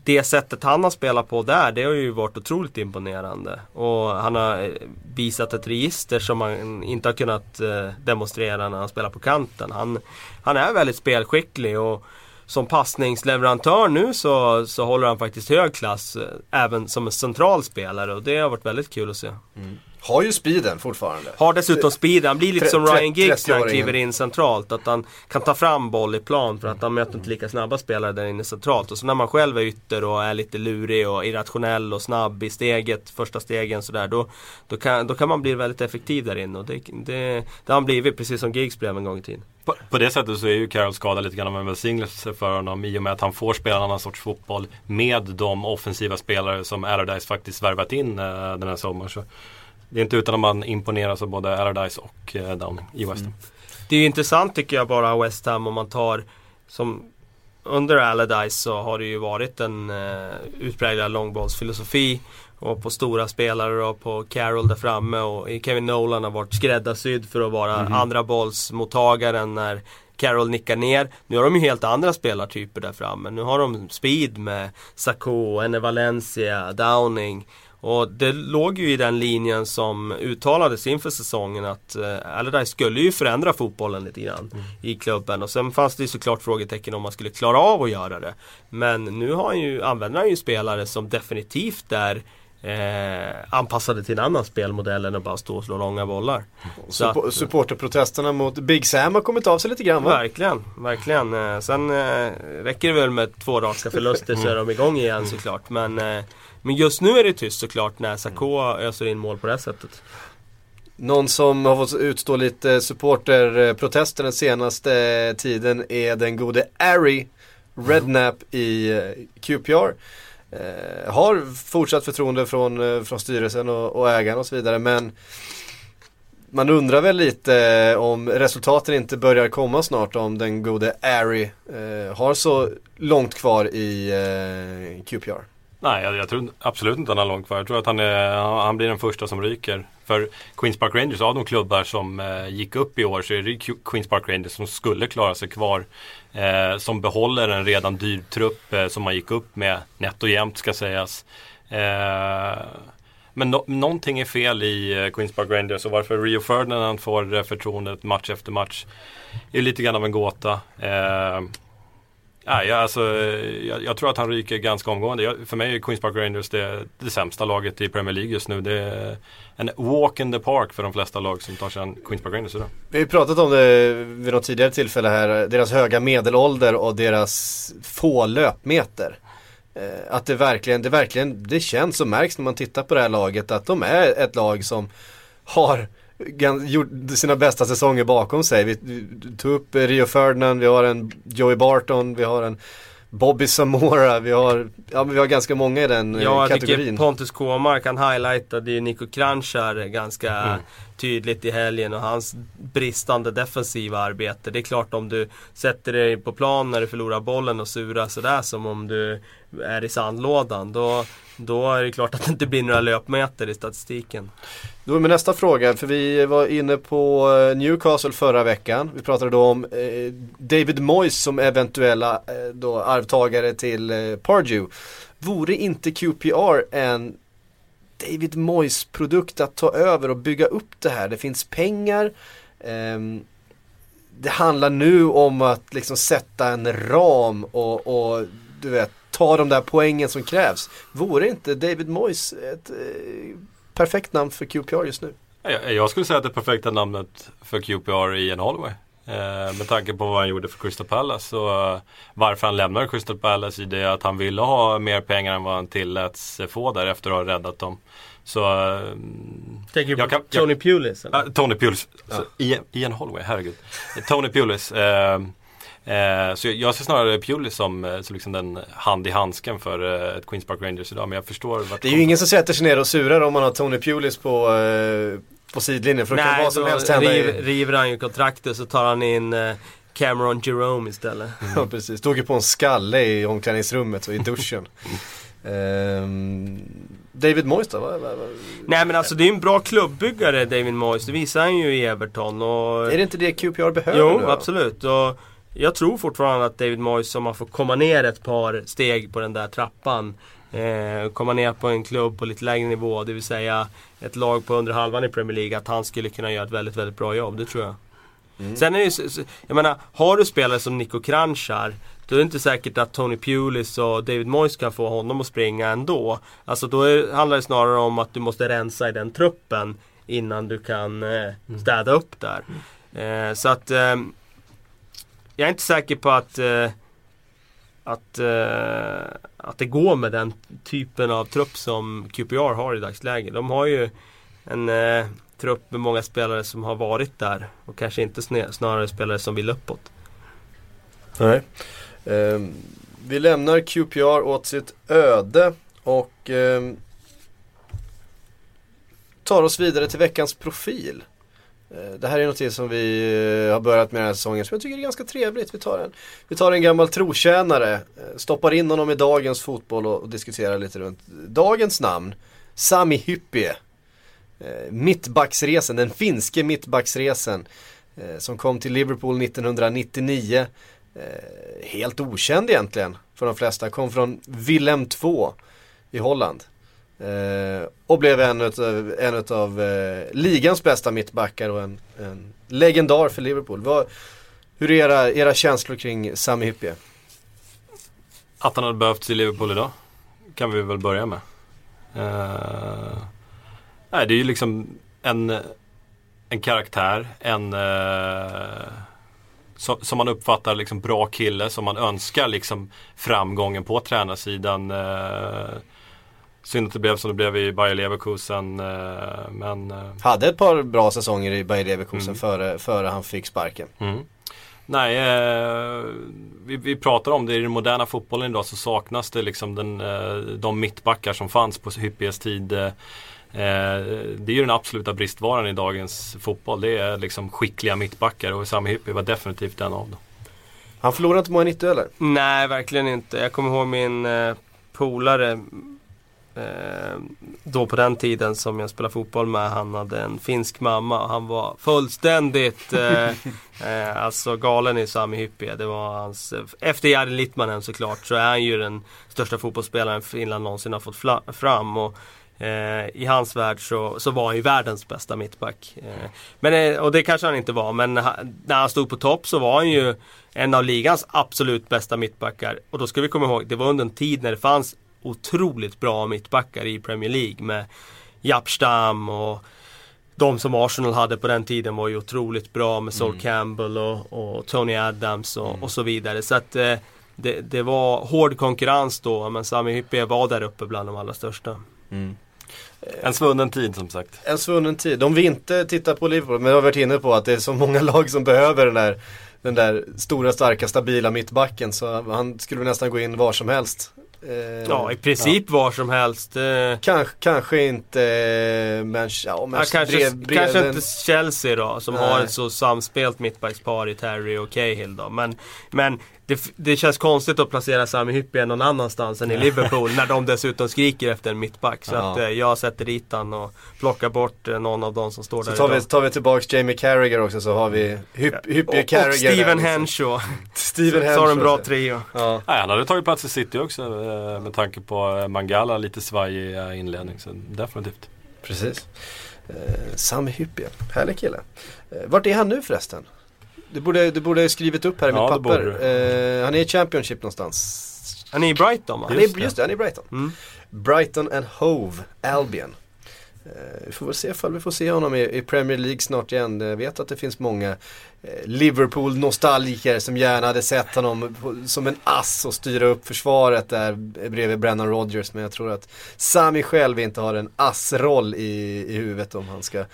det sättet han har spelat på där, det har ju varit otroligt imponerande. Och han har eh, visat ett register som man inte har kunnat eh, demonstrera när han spelar på kanten. Han, han är väldigt spelskicklig och som passningsleverantör nu så, så håller han faktiskt hög klass. Eh, även som en central spelare och det har varit väldigt kul att se. Mm. Har ju speeden fortfarande. Har dessutom speeden. Han blir lite som Ryan Giggs när han kliver in centralt. Att han kan ta fram boll i plan för att han möter inte lika snabba spelare där inne centralt. Och så när man själv är ytter och är lite lurig och irrationell och snabb i steget, första stegen sådär. Då, då, kan, då kan man bli väldigt effektiv där inne. Och det, det, det har han blivit precis som Giggs blev en gång i tiden. På, på, det sättet så är ju Carroll skadad lite grann av en välsignelse för honom i och med att han får spela en annan sorts fotboll med de offensiva spelare som Allardyce faktiskt värvat in uh, den här sommaren. Det är inte utan att man imponeras av både Allardyce och eh, Downing i West Ham. Mm. Det är intressant tycker jag bara West Ham om man tar som under Allardyce så har det ju varit en uh, utpräglad långbollsfilosofi. Och på stora spelare och på Carroll där framme och Kevin Nolan har varit skräddarsydd för att vara mm. andra bollsmottagaren när Carroll nickar ner. Nu har de ju helt andra spelartyper där framme. Nu har de speed med Sacco, Enne Valencia, Downing. Och det låg ju i den linjen som uttalades inför säsongen att eh, Allardyce skulle ju förändra fotbollen lite grann mm. i klubben. Och sen fanns det ju såklart frågetecken om man skulle klara av att göra det. Men nu har han ju, använder han ju spelare som definitivt är Eh, anpassade till en annan spelmodell än att bara stå och slå långa bollar. Supp supporterprotesterna mot Big Sam har kommit av sig lite grann va? Verkligen, verkligen. Eh, sen eh, räcker det väl med två raka förluster så är de igång igen såklart. Men eh, men just nu är det tyst såklart när Sakå öser in mål på det här sättet. Någon som har fått utstå lite supporterprotester den senaste tiden är den gode Ari Rednap i eh, QPR. Eh, har fortsatt förtroende från, eh, från styrelsen och, och ägaren och så vidare men man undrar väl lite om resultaten inte börjar komma snart om den gode Ari eh, har så långt kvar i eh, QPR. Nej, jag, jag, tror absolut inte han har långt kvar. Jag tror att han, är, han blir den första som ryker. För Queens Park Rangers, av de klubbar som eh, gick upp i år så är det Queens Park Rangers som skulle klara sig kvar. Eh, som behåller en redan dyr trupp eh, som man gick upp med nätt och jämnt ska sägas. Eh, men no någonting är fel i eh, Queens Park Rangers och varför Rio Ferdinand får eh, förtroendet match efter match är lite grann av en gåta. Eh, Nej, alltså, jag, jag, tror att han ryker ganska omgående. Jag, för mig är Queens Park Rangers det, det sämsta laget i Premier League just nu. Det är en walk in the park för de flesta lag som tar sig an Queens Park Rangers idag. Vi har ju pratat om det vid något tidigare tillfälle här. Deras höga medelålder och deras få löpmeter. Eh, att det verkligen, det verkligen, det känns och märks när man tittar på det här laget att de är ett lag som har gjort sina bästa säsonger bakom sig. Vi, tog upp Rio Ferdinand, vi har en Joey Barton, vi har en Bobby Samora, vi har, ja, men vi har ganska många i den ja, jag kategorin. Jag tycker Pontus Kåmark, han highlightade ju Nico Kranjčar ganska mm. tydligt i helgen och hans bristande defensiva arbete. Det är klart om du sätter dig på plan när du förlorar bollen och surar sådär som om du är i sandlådan. Då, då är det klart att det inte blir några löpmeter i statistiken. Då är min nästa fråga, för vi var inne på eh, Newcastle förra veckan. Vi pratade då om eh, David Moyes som eventuella eh, då arvtagare till eh, Pardew. Vore inte QPR en David Moyes produkt att ta över och bygga upp det här? Det finns pengar. Ehm, det handlar nu om att liksom sätta en ram och, och du vet ta de där poängen som krävs. Vore inte David Moyes ett eh, perfekt namn för QPR just nu? Jag, jag skulle säga att det perfekta namnet för QPR är Ian Holloway. Eh, med tanke på vad han gjorde för Crystal Palace och varför han lämnade Crystal Palace i det att han ville ha mer pengar än vad han tilläts få där efter att ha räddat dem. Så... eh, Tänker du på Tony Pulis? eller? Ja, Tony Pulis. Så, Ian, Ian Holloway, herregud. Tony Pulis. Eh, så jag- jag ser snarare Pulis som, eh, som liksom den hand i handsken för eh, ett Queens Park Rangers idag. Men jag förstår vart Det är ju ingen som sätter sig ner och surar om man har Tony Pulis på, eh, på sidlinjen. För då kan Nej, vad som helst hända. riv, I, river han ju kontraktet så tar han in eh, Cameron Jerome istället. ja, precis. Stod ju på en skalle i omklädningsrummet och i duschen. Ehm, David Moyes då? Va? Nej men alltså det är ju en bra klubbyggare David Moyes. Det visar han ju i Everton. Och... Är det inte det QPR behöver Jo, nu? då? absolut. Och jag tror fortfarande att David Moyes, om man får komma ner ett par steg på den där trappan. Eh, komma ner på en klubb på lite lägre nivå, det vill säga ett lag på under halvan i Premier League. Att han skulle kunna göra ett väldigt, väldigt bra jobb, det tror jag. Mm. Sen är det ju, jag menar, har du spelare som Nico Kranjčar då är det inte säkert att Tony Pulis och David Moyes kan få honom att springa ändå. Alltså då är, handlar det snarare om att du måste rensa i den truppen innan du kan eh, städa upp där. Eh, så att eh, jag är inte säker på att att, att, eh, att det går med den typen av trupp som QPR har i dagsläget. De har ju en eh, trupp med många spelare som har varit där och kanske inte snarare spelare som vill uppåt. Nej. Eh, vi lämnar QPR åt sitt öde och ehm, tar oss vidare till veckans profil. Eh, det här är något som vi eh, har börjat med den här säsongen som jag tycker är ganska trevligt. Vi tar en, vi tar en gammal trotjänare, eh, stoppar in honom i dagens fotboll och, och diskuterar lite runt dagens namn. Sami Hyppie. Eh, Mittbacksresen, den finske mittbacksresen. Eh, som kom till Liverpool 1999. Eh, helt okänd egentligen för de flesta. Kom från Willem 2 i Holland. Eh, och blev en utav, en av eh, ligans bästa mittbackar och en, en legendar för Liverpool. Vad, hur är era, era känslor kring Sami Hyppie? Att han hade behövts i Liverpool idag. Kan vi väl börja med. Eh, nej, det är ju liksom en, en karaktär, en eh, som, som man uppfattar liksom bra kille, som man önskar liksom framgången på tränarsidan. Eh, synd att det blev som det blev i Bayer Leverkusen. Eh, men eh, Hade ett par bra säsonger i Bayer Leverkusen Mm. före, före han fick sparken. Mm. Nej, eh, vi, vi pratar om det i den moderna fotbollen idag så saknas det liksom den, eh, de mittbackar som fanns på Hyppies tid. Eh, det är ju den absoluta bristvaran i dagens fotboll. Det är liksom skickliga mittbackar och Sami Hyppie var definitivt en av dem. Han förlorade inte många 90 eller? Nej, verkligen inte. Jag kommer ihåg min eh, polare eh, då på den tiden som jag spelade fotboll med. Han hade en finsk mamma. Han var fullständigt eh, eh, alltså galen i Sami Hyppie. Det var hans, efter Jari Littmanen såklart så är han ju den största fotbollsspelaren Finland någonsin har fått fram. Och, Eh, I hans värld så, så var han ju världens bästa mittback. Eh, men, eh, och det kanske han inte var, men när han stod på topp så var han ju en av ligans absolut bästa mittbackar. Och då ska vi komma ihåg, det var under en tid när det fanns otroligt bra mittbackar i Premier League med Jaap Stam och de som Arsenal hade på den tiden var ju otroligt bra med Sol Campbell och, och Tony Adams och, och så vidare. Så att eh, det, det var hård konkurrens då, men Sami Hyppie var där uppe bland de allra största. En svunnen tid som sagt. En svunnen tid. Om vi inte tittar på Liverpool, men jag har varit inne på att det är så många lag som behöver den där, den där stora, starka, stabila mittbacken. Så han skulle nästan gå in var som helst. Eh, Ja, i princip var som helst. Eh, Kanske, kanske inte, eh, men ja, Ja, men kanske, brev, brev, kanske inte Chelsea då, som Nej. har ett så samspelt mittbackspar i Terry och Cahill då. Men, men det, det känns konstigt att placera Sami Hyppie någon annanstans än i Liverpool när de dessutom skriker efter en mittback. Så Ja. att eh, jag sätter dit han och plockar bort eh, någon av de som står Så där tar vi, tar vi tillbaks Jamie Carragher också så har vi Hypp, Hyppie och, och Carragher. Steven där, liksom. Henshaw. Steven Så har en bra Henshaw. trio. Ja. Nej, han hade tagit plats i City också eh, med tanke på Mangala, lite svajig inledning. Så definitivt. Precis. Eh, Sami Hyppie, härlig kille. Eh, vart är han nu förresten? Det borde, det borde skrivit upp här i Ja, mitt papper. Eh, han är i Championship någonstans. Han är i Brighton va? Han är, just det, han är i Brighton. Mm. Brighton and Hove Albion. Eh, vi får väl se ifall vi får se honom i, i Premier League snart igen. Jag vet att det finns många eh, Liverpool-nostalgiker som gärna hade sett honom som en ass och styra upp försvaret där bredvid Brennan Rodgers. Men jag tror att Sami själv inte har en assroll i, i huvudet om han ska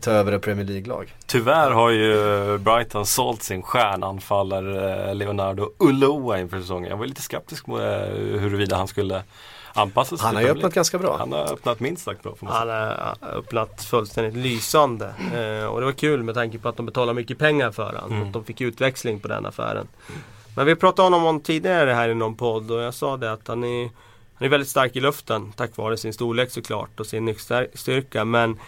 ta över ett Premier League-lag. Tyvärr har ju Brighton sålt sin stjärnanfallare Leonardo Ulloa inför säsongen. Jag var lite skeptisk på huruvida han skulle anpassa sig Han har ju öppnat ganska bra. Han har öppnat minst sagt bra. Han har öppnat fullständigt lysande. Eh, och det var kul med tanke på att de betalar mycket pengar för honom. Mm. Att de fick utväxling på den affären. Men vi pratade om honom tidigare här i någon podd och jag sa det att han är, han är väldigt stark i luften tack vare sin storlek såklart och sin nyckstyrka. Men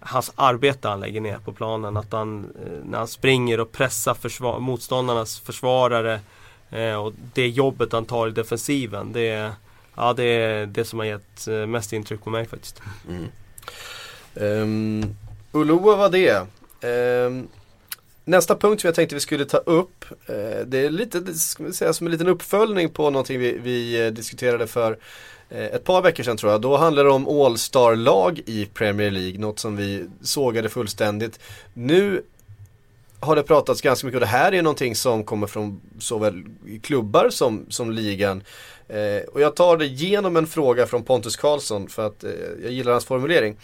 hans arbete han lägger ner på planen. Att han, eh, när han springer och pressar försvar motståndarnas försvarare eh, och det jobbet han tar i defensiven. Det är, ja, det är det som har gett eh, mest intryck på mig faktiskt. Mm. Um, Ulloa var det. Um, nästa punkt som jag tänkte vi skulle ta upp. Eh, det är lite, det ska vi säga, som en liten uppföljning på någonting vi, vi eh, diskuterade för eh, ett par veckor sedan tror jag. Då handlade det om All-star-lag i Premier League. Något som vi sågade fullständigt. Nu har det pratats ganska mycket och det här är någonting som kommer från såväl klubbar som, som ligan. Eh, och jag tar det genom en fråga från Pontus Karlsson för att eh, jag gillar hans formulering.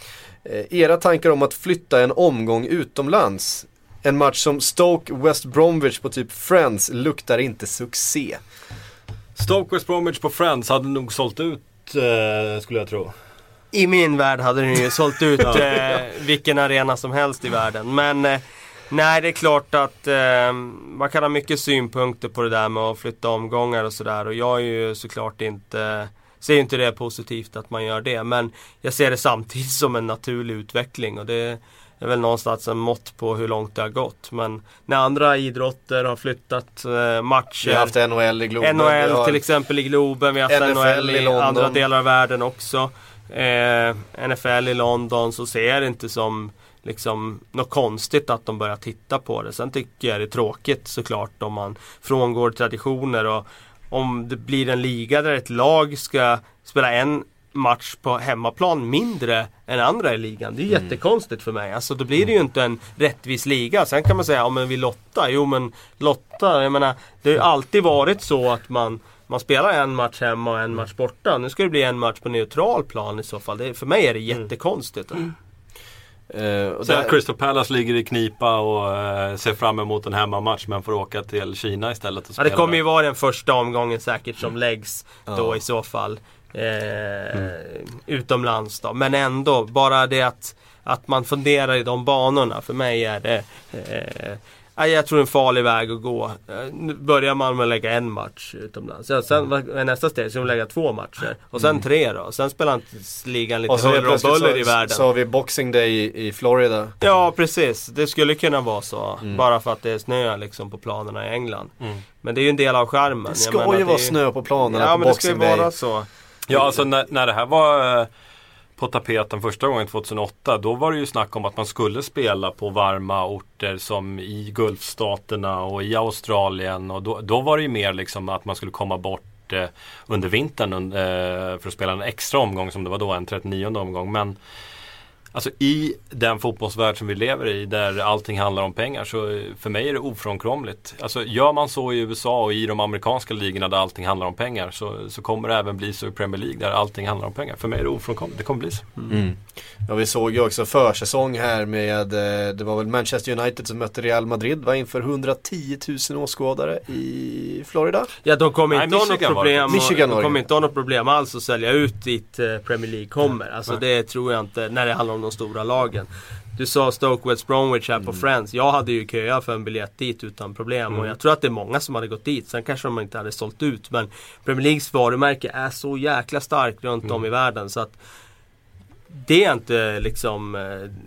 Eh, era tankar om att flytta en omgång utomlands. En match som Stoke West Bromwich på typ Friends luktar inte succé. Stoke West Bromwich på Friends hade nog sålt ut eh, skulle jag tro. I min värld hade den ju sålt ut eh, vilken arena som helst i världen. Men eh, Nej, det är klart att eh, man kan ha mycket synpunkter på det där med att flytta omgångar och sådär. Och jag är ju såklart inte, ser inte det positivt att man gör det. Men jag ser det samtidigt som en naturlig utveckling. Och det är väl någonstans en mått på hur långt det har gått. Men när andra idrotter har flyttat eh, matcher. Vi har haft NHL i Globen. NHL till exempel i Globen. Vi har haft NFL, NHL i, i andra delar av världen också. Eh, NFL i London så ser jag det inte som liksom något konstigt att de börjar titta på det. Sen tycker jag det är tråkigt såklart om man frångår traditioner och om det blir en liga där ett lag ska spela en match på hemmaplan mindre än andra i ligan. Det är mm. jättekonstigt för mig. Alltså då blir det ju inte en rättvis liga. Sen kan man säga, ja men vi lottar. Jo men lotta, jag menar det har ju alltid varit så att man man spelar en match hemma och en match borta. Nu ska det bli en match på neutral plan i så fall. Det, för mig är det mm. jättekonstigt. Mm. Uh, och där... Crystal Palace ligger i knipa och uh, ser fram emot en hemmamatch men får åka till Kina istället. Och ja, det kommer ju vara den första omgången säkert som läggs mm. då i så fall. Eh, mm. Utomlands då. Men ändå, bara det att, att man funderar i de banorna. För mig är det eh, jag tror det är en farlig väg att gå. Nu börjar man med att lägga en match utomlands. Ja, sen vad nästa steg? Ska vi lägga två matcher? Och sen mm. tre då? Sen spelar inte ligan lite huller och buller i världen. Så har vi Boxing Day i, Florida. Ja precis, det skulle kunna vara så. Mm. Bara för att det är snö liksom på planerna i England. Mm. Men det är ju en del av skärmen. Det ska ju vara snö på planerna ja, på Boxing Day. Ja men det ska ju vara så. Ja alltså när, när det här var eh, på tapeten första gången 2008 då var det ju snack om att man skulle spela på varma orter som i Gulfstaterna och i Australien och då, då var det ju mer liksom att man skulle komma bort eh, under vintern eh, för att spela en extra omgång som det var då, en 39 omgång. Men Alltså i den fotbollsvärld som vi lever i där allting handlar om pengar så för mig är det ofrånkomligt. Alltså gör man så i USA och i de amerikanska ligorna där allting handlar om pengar så, så kommer det även bli så i Premier League där allting handlar om pengar. För mig är det ofrånkomligt, det kommer bli så. Mm. mm. Ja vi såg ju också försäsong här med, eh, det var väl Manchester United som mötte Real Madrid va, inför 110 000 åskådare i Florida. Ja de kommer inte ha något problem, Michigan de kommer inte ha något problem alls att sälja ut dit eh, Premier League kommer. Alltså Nej. det tror jag inte när det handlar om de stora lagen. Du sa Stoke West Bromwich här på mm. Friends. Jag hade ju köat för en biljett dit utan problem. Mm. Och jag tror att det är många som hade gått dit. Sen kanske de inte hade sålt ut. Men Premier Leagues varumärke är så jäkla starkt runt mm. om i världen. Så att det är inte liksom, eh,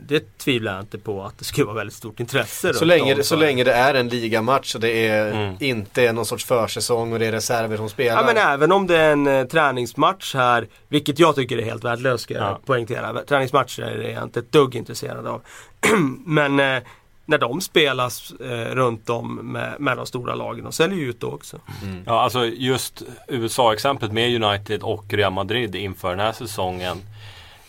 det tvivlar jag inte på att det skulle vara väldigt stort intresse. Så, länge, så länge det är en ligamatch och det är mm. inte är någon sorts försäsong och det är reserver som spelar. Ja men även om det är en eh, träningsmatch här, vilket jag tycker är helt värdelöst ska jag ja. poängtera. Träningsmatcher är jag inte ett dugg intresserad av. men eh, när de spelas eh, runt om med, med de stora lagen. De säljer ju ut då också. Mm. Ja, alltså just USA-exemplet med United och Real Madrid inför den här säsongen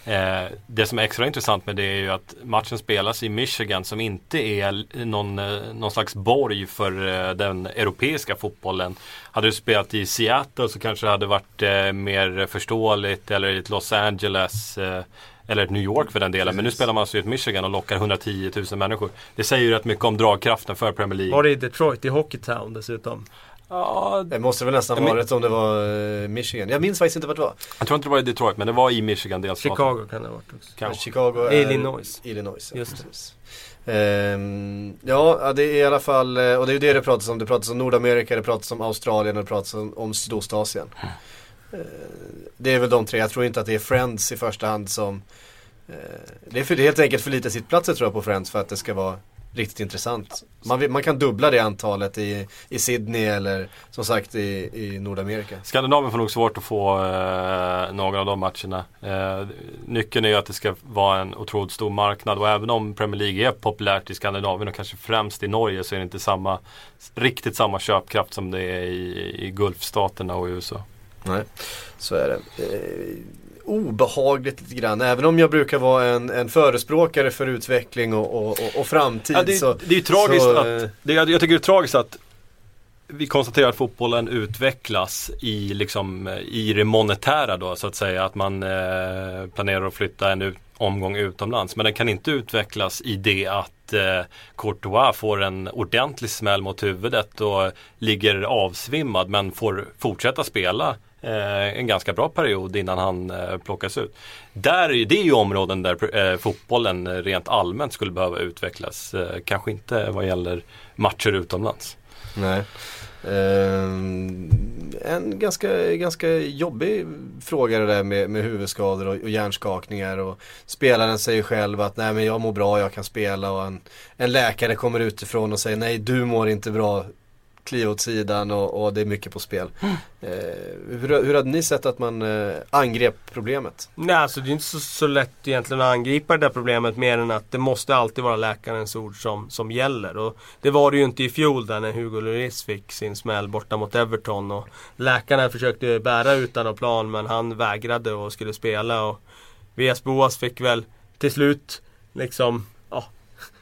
Eh, det som är extra intressant med det är ju att matchen spelas i Michigan som inte är någon, eh, någon slags borg för eh, den europeiska fotbollen. Hade du spelat i Seattle så kanske det hade varit eh, mer förståeligt eller i Los Angeles eh, eller New York för den delen. Men nu spelar man alltså i ett Michigan och lockar 110 000 människor. Det säger ju rätt mycket om dragkraften för Premier League. Var det i Detroit, i Hockeytown dessutom? Ja, det måste väl nästan men, varit om det var uh, Michigan. Jag minns faktiskt inte vart det var. Jag tror inte det var i Detroit men det var i Michigan delstaten. Chicago kan det ha varit också. Kanske. Chicago är Illinois. Illinois, ja, Just precis. Um, ja, det är i alla fall, eh, och det är ju det det pratas om. Det pratas om Nordamerika, det pratas om Australien och det pratas om, om Sydostasien. Mm. Uh, det är väl de tre, jag tror inte att det är Friends i första hand som uh, Det är för, helt enkelt för lite sittplatser tror jag på Friends för att det ska vara riktigt intressant. Man, man, kan dubbla det antalet i, i Sydney eller som sagt i, i Nordamerika. Skandinavien får nog svårt att få eh, några av de matcherna. Eh, nyckeln är ju att det ska vara en otroligt stor marknad och även om Premier League är populärt i Skandinavien och kanske främst i Norge så är det inte samma, riktigt samma köpkraft som det är i, i Gulfstaterna och i USA. Nej, så är det. Eh, obehagligt lite grann. Även om jag brukar vara en, en förespråkare för utveckling och, och, och, och framtid. Ja, det, så, det är ju tragiskt så, att, eh, det, jag, tycker det är tragiskt att vi konstaterar att fotbollen utvecklas i, liksom, i det monetära då så att säga. Att man eh, planerar att flytta en ut, omgång utomlands. Men den kan inte utvecklas i det att eh, Courtois får en ordentlig smäll mot huvudet och ligger avsvimmad men får fortsätta spela Eh, en ganska bra period innan han eh, plockas ut. Där, det är ju områden där eh, fotbollen rent allmänt skulle behöva utvecklas. kanske inte vad gäller matcher utomlands. Nej. Um, en ganska, ganska jobbig fråga det där med, med huvudskador och, och hjärnskakningar och spelaren säger själv att nej men jag mår bra, jag kan spela och en, en läkare kommer utifrån och säger nej du mår inte bra, kliva åt sidan och, och, det är mycket på spel. Mm. Eh, hur, hur hade ni sett att man eh, angrep problemet? Nej, alltså det är inte så, så lätt egentligen att angripa det där problemet mer än att det måste alltid vara läkarens ord som, som gäller. Och det var det ju inte i fjol där när Hugo Lloris fick sin smäll borta mot Everton. Och läkarna försökte bära utan av plan men han vägrade och skulle spela. Och VS Boas fick väl till slut liksom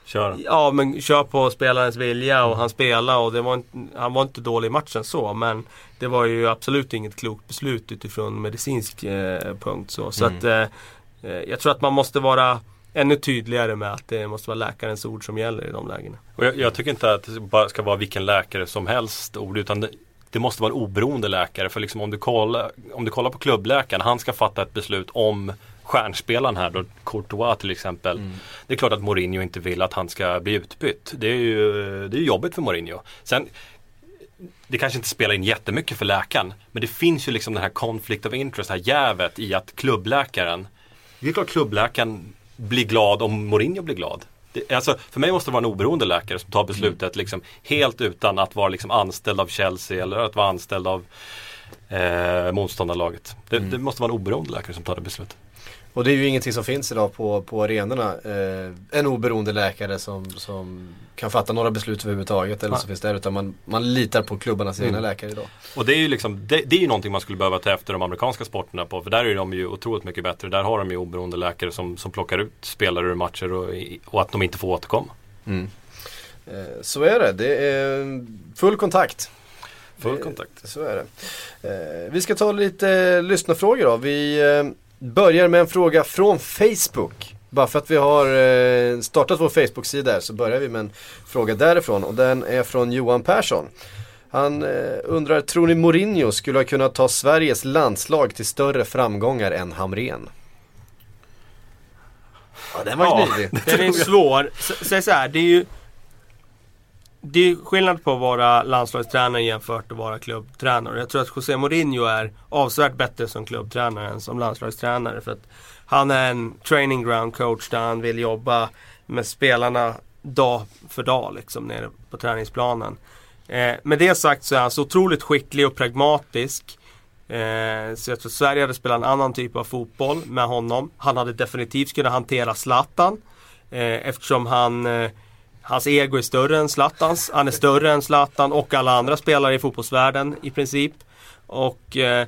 Kör. Ja men kör på spelarens vilja och han spelade och det var inte, han var inte dålig i matchen så men Det var ju absolut inget klokt beslut utifrån medicinsk eh, punkt så. Så mm. att eh, eh, Jag tror att man måste vara ännu tydligare med att det måste vara läkarens ord som gäller i de lägena. Och jag, jag tycker inte att det bara ska vara vilken läkare som helst ord utan det, det måste vara en oberoende läkare. För liksom om, du kollar, om du kollar på klubbläkaren, han ska fatta ett beslut om stjärnspelaren här då, Courtois till exempel. Mm. Det är klart att Mourinho inte vill att han ska bli utbytt. Det är ju det är jobbigt för Mourinho. Sen det kanske inte spelar in jättemycket för läkaren. Men det finns ju liksom den här conflict of interest, det här jävet i att klubbläkaren Det är klart klubbläkaren blir glad om Mourinho blir glad. Det, alltså, för mig måste det vara en oberoende läkare som tar beslutet mm. liksom, helt utan att vara liksom, anställd av Chelsea eller att vara anställd av eh, motståndarlaget. Det, mm. det måste vara en oberoende läkare som tar det beslutet. Och det är ju ingenting som finns idag på, på arenorna. Eh, en oberoende läkare som, som kan fatta några beslut överhuvudtaget eller ja. så finns det utan man, man litar på klubbarnas mm. egna läkare idag. Och det är ju liksom, det, det, är ju någonting man skulle behöva ta efter de amerikanska sporterna på. För där är de ju otroligt mycket bättre. Där har de ju oberoende läkare som, som plockar ut spelare ur matcher och, och att de inte får återkomma. Mm. Eh, så är det. Det är full kontakt. Full kontakt. Så är det. Eh, vi ska ta lite lyssnarfrågor då. Vi eh, börjar med en fråga från Facebook. Bara för att vi har eh, startat vår Facebook-sida så börjar vi med en fråga därifrån och den är från Johan Persson. Han eh, undrar, tror ni Mourinho skulle ha kunnat ta Sveriges landslag till större framgångar än Hamren? Ja, den var ja, knivig. Den är svår. Säg så här, det är ju det är skillnad på att vara landslagstränare jämfört att vara klubbtränare. Jag tror att José Mourinho är avsevärt bättre som klubbtränare än som landslagstränare. För att han är en training ground coach där han vill jobba med spelarna dag för dag liksom nere på träningsplanen. Eh, med det sagt så är han så otroligt skicklig och pragmatisk. Eh, så jag tror att Sverige hade spelat en annan typ av fotboll med honom. Han hade definitivt kunnat hantera Zlatan. Eh, eftersom han eh, Hans ego är större än Zlatans. Han är större än Zlatan och alla andra spelare i fotbollsvärlden i princip. Och eh,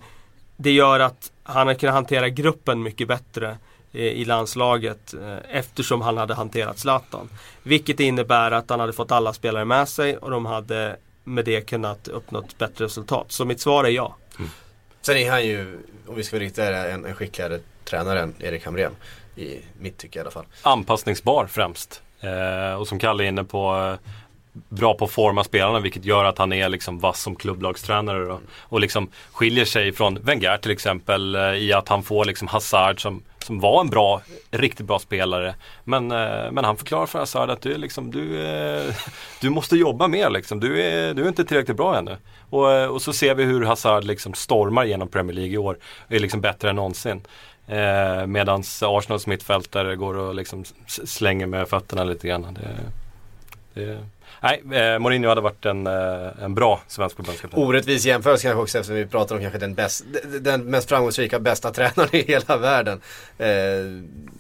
det gör att han har kunnat hantera gruppen mycket bättre. i landslaget eh, eftersom han hade hanterat Zlatan. Vilket innebär att han hade fått alla spelare med sig och de hade med det kunnat uppnå ett bättre resultat. Så mitt svar är ja. Mm. Sen är han ju, om vi ska vara riktiga, en, en skickligare tränare än Erik Hamrén. I mitt tycke i alla fall. Anpassningsbar främst. Eh, och som Kalle är inne på eh, bra på att forma spelarna vilket gör att han är liksom vass som klubblagstränare då. Och liksom skiljer sig från Wenger till exempel eh, i att han får liksom Hazard som, som var en bra, riktigt bra spelare. Men, eh, men han förklarar för Hazard att du, liksom, du, eh, du måste jobba mer liksom. Du är, du är inte tillräckligt bra ännu. Och, eh, och så ser vi hur Hazard liksom stormar genom Premier League i år. Är liksom bättre än någonsin. Eh, Medan Arsenals mittfältare går och liksom slänger med fötterna lite grann. Det, det, nej, eh, Mourinho hade varit en, eh, en bra svensk förbundskapten. Orättvis jämförelse kanske också eftersom vi pratar om kanske den, bäst, den mest framgångsrika, bästa tränaren i hela världen. Eh,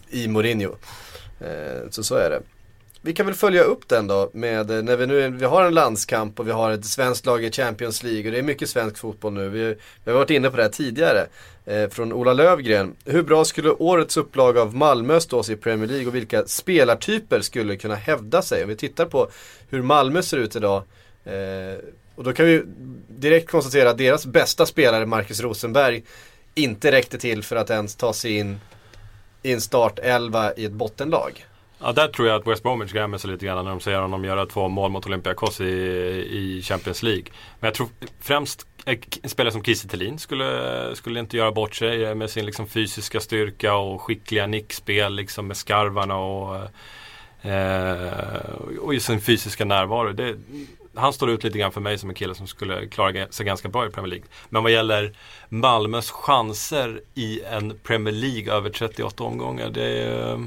I Mourinho. Eh, så så är det. Vi kan väl följa upp den då med eh, när vi nu vi har en landskamp och vi har ett svenskt lag i Champions League och det är mycket svensk fotboll nu. Vi, vi har varit inne på det här tidigare. Eh, från Ola Lövgren. Hur bra skulle årets upplaga av Malmö stå sig i Premier League och vilka spelartyper skulle kunna hävda sig? Om vi tittar på hur Malmö ser ut idag. Eh, och då kan vi direkt konstatera att deras bästa spelare, Marcus Rosenberg, inte räckte till för att ens ta sig in i en startelva i ett bottenlag. Ja, där tror jag att West Bromwich grämer sig lite grann när de ser honom göra två mål mot Olympiakos i, i Champions League. Men jag tror främst en spelare som Kiese Thelin skulle, skulle inte göra bort sig eh, med sin liksom fysiska styrka och skickliga nickspel liksom med skarvarna och, eh, och sin fysiska närvaro. Det, han står ut lite grann för mig som en kille som skulle klara sig ganska bra i Premier League. Men vad gäller Malmös chanser i en Premier League över 38 omgångar. Det, eh,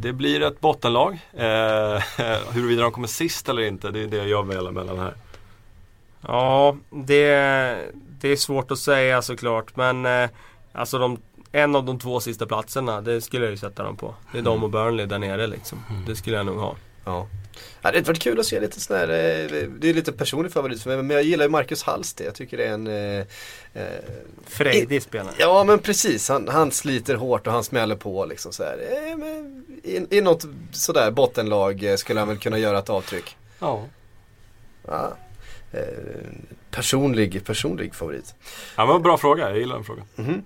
det blir ett bottenlag. Eh, huruvida de kommer sist eller inte, det är det jag väljer mellan här. Ja, det, det är svårt att säga såklart. Men eh, alltså de, en av de två sista platserna, det skulle jag ju sätta dem på. Det är mm. de och Burnley där nere liksom. Mm. Det skulle jag nog ha. Ja. Ja, det hade varit kul att se lite sån här, eh, det är lite personlig favorit för mig, men jag gillar ju Marcus Hallsten. Jag tycker det är en... Eh, eh Frejdig spelare. Ja men precis, han, han, sliter hårt och han smäller på liksom så här. Eh, I, I något sådär bottenlag skulle han väl kunna göra ett avtryck. Ja. ja. Eh, personlig, personlig favorit. Ja, men bra fråga, jag gillar den frågan. Mm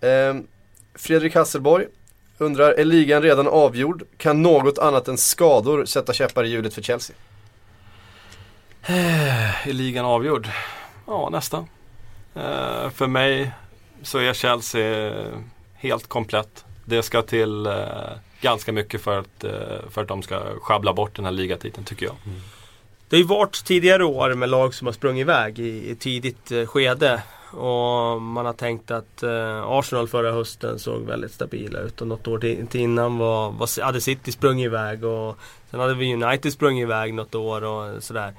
-hmm. eh, Fredrik Hasselborg undrar, är ligan redan avgjord? Kan något annat än skador sätta käppar i hjulet för Chelsea? Eh, är ligan avgjord? Ja, nästan. Eh, för mig så är Chelsea helt komplett. Det ska till eh, ganska mycket för att, eh, för att de ska sjabbla bort den här ligatiteln tycker jag. Mm. Det har ju varit tidigare år med lag som har sprungit iväg i, i tidigt eh, skede. Och man har tänkt att eh, Arsenal förra hösten såg väldigt stabila ut och något år till, till innan var, var, hade City sprungit iväg och sen hade vi United sprungit iväg något år och sådär.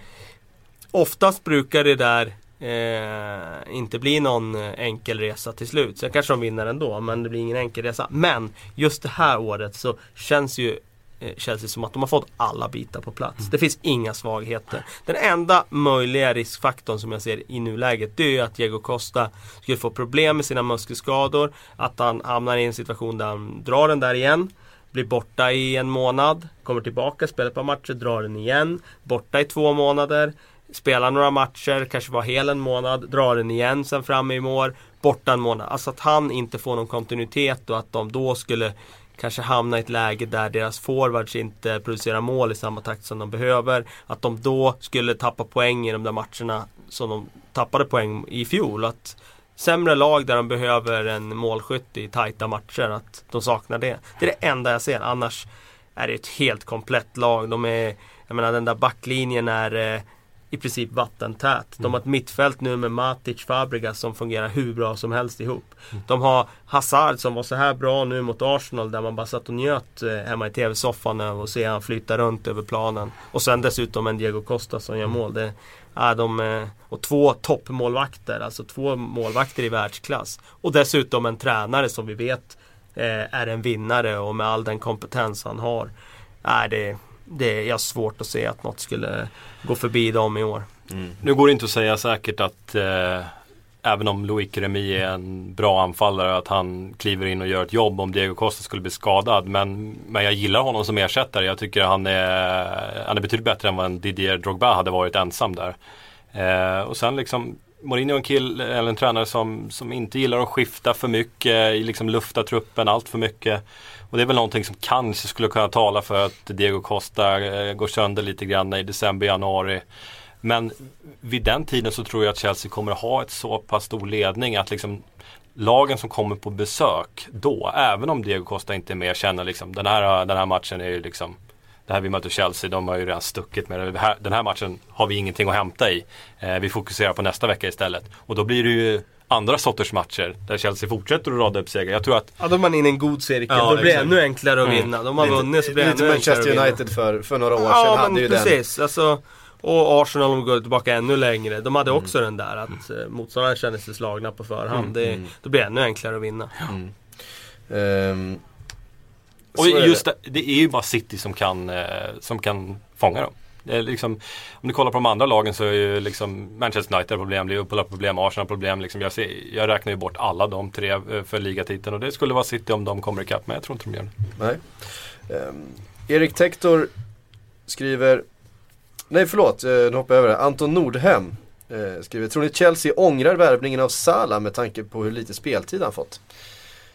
Oftast brukar det där eh, inte bli någon enkel resa till slut. Sen kanske de vinner ändå men det blir ingen enkel resa. Men just det här året så känns ju Eh, Chelsea som att de har fått alla bitar på plats. Mm. Det finns inga svagheter. Den enda möjliga riskfaktorn som jag ser i nuläget det är att Diego Costa skulle få problem med sina muskelskador. Att han hamnar i en situation där han drar den där igen. Blir borta i en månad. Kommer tillbaka, spelar ett par matcher, drar den igen. Borta i två månader. Spelar några matcher, kanske var hel en månad, drar den igen sen fram i år. Borta en månad. Alltså att han inte får någon kontinuitet och att de då skulle kanske hamna i ett läge där deras forwards inte producerar mål i samma takt som de behöver. Att de då skulle tappa poäng i de där matcherna som de tappade poäng i fjol. Att sämre lag där de behöver en målskytt i tajta matcher, att de saknar det. Det är det enda jag ser. Annars är det ett helt komplett lag. De är, jag menar den där backlinjen är eh, i princip vattentät. De har ett mittfält nu med Matic, Fabregas som fungerar hur bra som helst ihop. Mm. De har Hazard som var så här bra nu mot Arsenal där man bara satt och njöt eh, hemma i tv-soffan och se han flyta runt över planen. Och sen dessutom en Diego Costa som gör mål. Det är de, eh, och två toppmålvakter, alltså två målvakter i världsklass. Och dessutom en tränare som vi vet eh, är en vinnare och med all den kompetens han har. Är det det är jag svårt att se att något skulle gå förbi dem i år. Mm. Nu går det inte att säga säkert att eh, även om Loic Remy är en bra anfallare att han kliver in och gör ett jobb om Diego Costa skulle bli skadad. Men, men jag gillar honom som ersättare. Jag tycker han är, han är betydligt bättre än vad en Didier Drogba hade varit ensam där. Eh, och sen liksom Mourinho är en kill, eller en tränare som, som inte gillar att skifta för mycket, liksom lufta truppen allt för mycket. Och det är väl någonting som kanske skulle kunna tala för att Diego Costa eh, går sönder lite grann i december, januari. Men vid den tiden så tror jag att Chelsea kommer att ha ett så pass stor ledning att liksom lagen som kommer på besök då, även om Diego Costa inte är med, känner liksom den här, den här matchen är ju liksom det här vi möter Chelsea, de har ju redan stuckit med det. Den här matchen har vi ingenting att hämta i. Eh, vi fokuserar på nästa vecka istället. Och då blir det ju andra sorters matcher där Chelsea fortsätter att rada upp segrar. Jag tror att... Ja, då är man inne i en god cirkel. Ja, då blir det ännu enklare att mm. vinna. De har vunnit så blir det ännu enklare Manchester United för, för några år ja, sedan hade ju precis. den. Alltså, och Arsenal om går tillbaka ännu längre. De hade mm. också den där att mm. motståndarna kände sig slagna på förhand. Mm. Det, mm. då blir det ännu enklare att vinna. Um, och just det, det, är ju bara City som kan, eh, som kan fånga dem. Liksom, om du kollar på de andra lagen så är ju liksom Manchester United problem, Liverpool har problem, Arsenal har problem. Liksom jag, ser, jag räknar ju bort alla de tre eh, för ligatiteln och det skulle vara City om de kommer ikapp men jag tror inte de gör det. Nej. Um, Erik Tektor skriver Nej förlåt, eh, nu hoppar jag över det. Anton Nordhem eh, skriver, tror ni Chelsea ångrar värvningen av Salah med tanke på hur lite speltid han fått?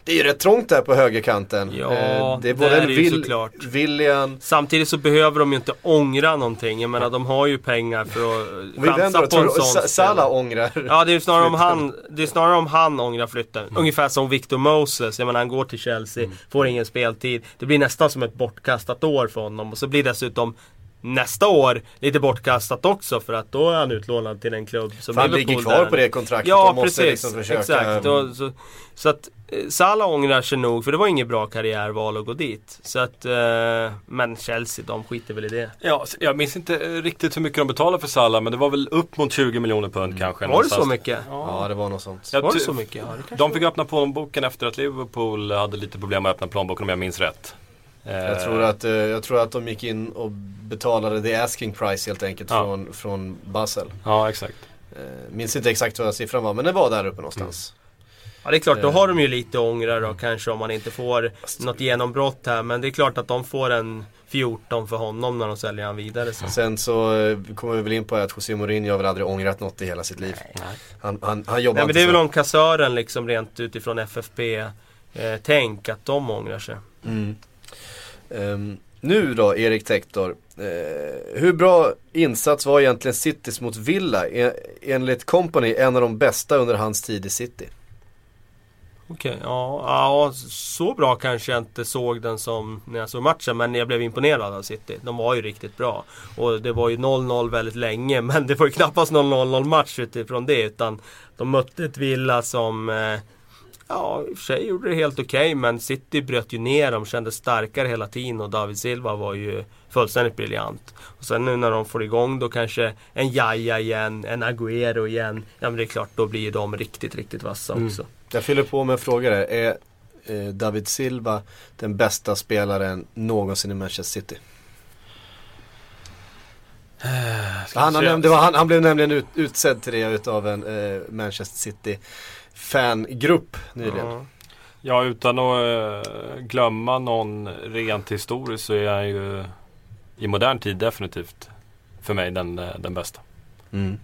Det är ju rätt trångt där på högerkanten. Ja, eh, det är både en Will, såklart. William... Samtidigt så behöver de ju inte ångra någonting. Jag menar de har ju pengar för att chansa på en sån Salah ångrar Ja, det är snarare om han, det är snarare om han ångrar flytten. Mm. Ungefär som Victor Moses. Jag menar han går till Chelsea, mm. får ingen speltid. Det blir nästan som ett bortkastat år för honom. Och så blir dessutom nästa år lite bortkastat också för att då är han utlånad till en klubb som Han ligger kvar på det kontraktet ja, och måste precis, liksom försöka... Exakt. Och, så, så att eh, Salah ångrar sig nog för det var inget bra karriärval att gå dit. Så att, eh, men Chelsea de skiter väl i det. Ja, jag minns inte riktigt hur mycket de betalade för Salah men det var väl upp mot 20 miljoner pund mm. kanske. Var det så mycket? Ja. ja, det var något sånt. Var det så mycket? Ja, de fick öppna plånboken efter att Liverpool hade lite problem med att öppna plånboken om jag minns rätt. Jag tror, att, eh, jag tror att de gick in och betalade the asking price helt enkelt ja. från, från Basel. Ja, exakt. Eh, minns inte exakt vad siffran var men det var där uppe någonstans. Mm. Ja det är klart, då har de ju lite ångra då kanske om man inte får något genombrott här. Men det är klart att de får en 14 för honom när de säljer han vidare. Sen, sen så eh, kommer vi väl in på att José Mourinho har väl aldrig ångrat något i hela sitt liv. Nej. Han, han, han jobbar Nej, men Det är väl om kassören liksom rent utifrån FFP-tänk att de ångrar sig. Mm. Um, nu då, Erik Tektor. Uh, hur bra insats var egentligen Citys mot Villa? E enligt Company en av de bästa under hans tid i City. Okej, okay, ja, ja, så bra kanske jag inte såg den som när jag såg matchen. Men jag blev imponerad av City. De var ju riktigt bra. Och det var ju 0-0 väldigt länge. Men det var ju knappast någon 0-0 match utifrån det. Utan de mötte ett Villa som eh, Ja, i och för sig gjorde det helt okej okay, men City bröt ju ner dem, kändes starkare hela tiden och David Silva var ju fullständigt briljant. Och sen nu när de får igång då kanske en Jaja igen, en Agüero igen. Ja men det är klart, då blir de riktigt, riktigt vassa mm. också. Jag fyller på med en fråga där. Är eh, David Silva den bästa spelaren någonsin i Manchester City? Eh, han, han, han, blev nämligen ut, utsedd till det utav en eh, Manchester City fangrupp nyligen. Ja. ja, utan att äh, glömma någon rent historiskt så är han ju i modern tid definitivt för mig den, eh, den bästa. Mm.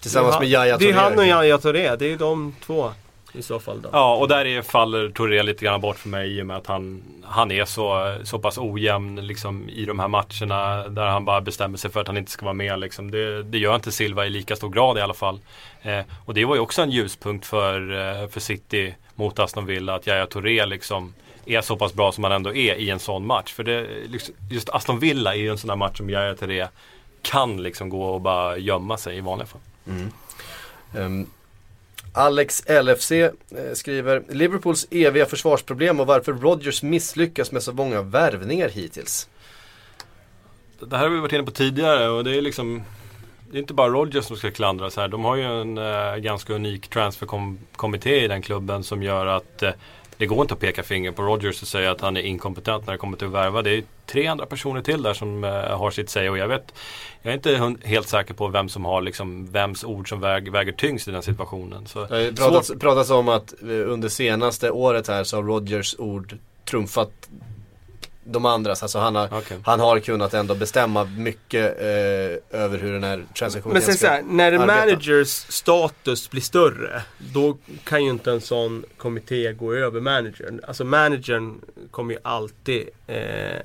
Tillsammans med Yahya Touré. Det är han och Yahya Touré, det är de två i så fall då. Ja, och där är, faller Touré lite grann bort för mig i och med att han, han är så, så pass ojämn liksom, i de här matcherna där han bara bestämmer sig för att han inte ska vara med. Liksom. Det, det gör inte Silva i lika stor grad i alla fall. Eh, och det var ju också en ljuspunkt för, eh, för City mot Aston Villa att Yahya Touré liksom är så pass bra som han ändå är i en sån match. För det, liksom, just Aston Villa är ju en sån där match som Yahya Touré kan liksom gå och bara gömma sig i vanliga fall. Mm. Um, Alex LFC eh, skriver Liverpools eviga försvarsproblem och varför Rodgers misslyckas med så många värvningar hittills. Det här har vi varit inne på tidigare och det är liksom det är inte bara Rodgers som ska klandras här. De har ju en eh, ganska unik transferkommitté i den klubben som gör att eh, det går inte att peka finger på Rodgers och säga att han är inkompetent när det kommer till att värva. Det är tre andra personer till där som uh, har sitt säg och jag vet Jag är inte helt säker på vem som har liksom, vems ord som väg, väger tyngst i den situationen. Så, det har pratats, pratats om att under senaste året här så har Rodgers ord trumfat de andras. Alltså han har, okay. han har kunnat ändå bestämma mycket eh, över hur den här transaktionen ska Men när en managers status blir större, då kan ju inte en sån kommitté gå över managern. Alltså managern kommer ju alltid eh,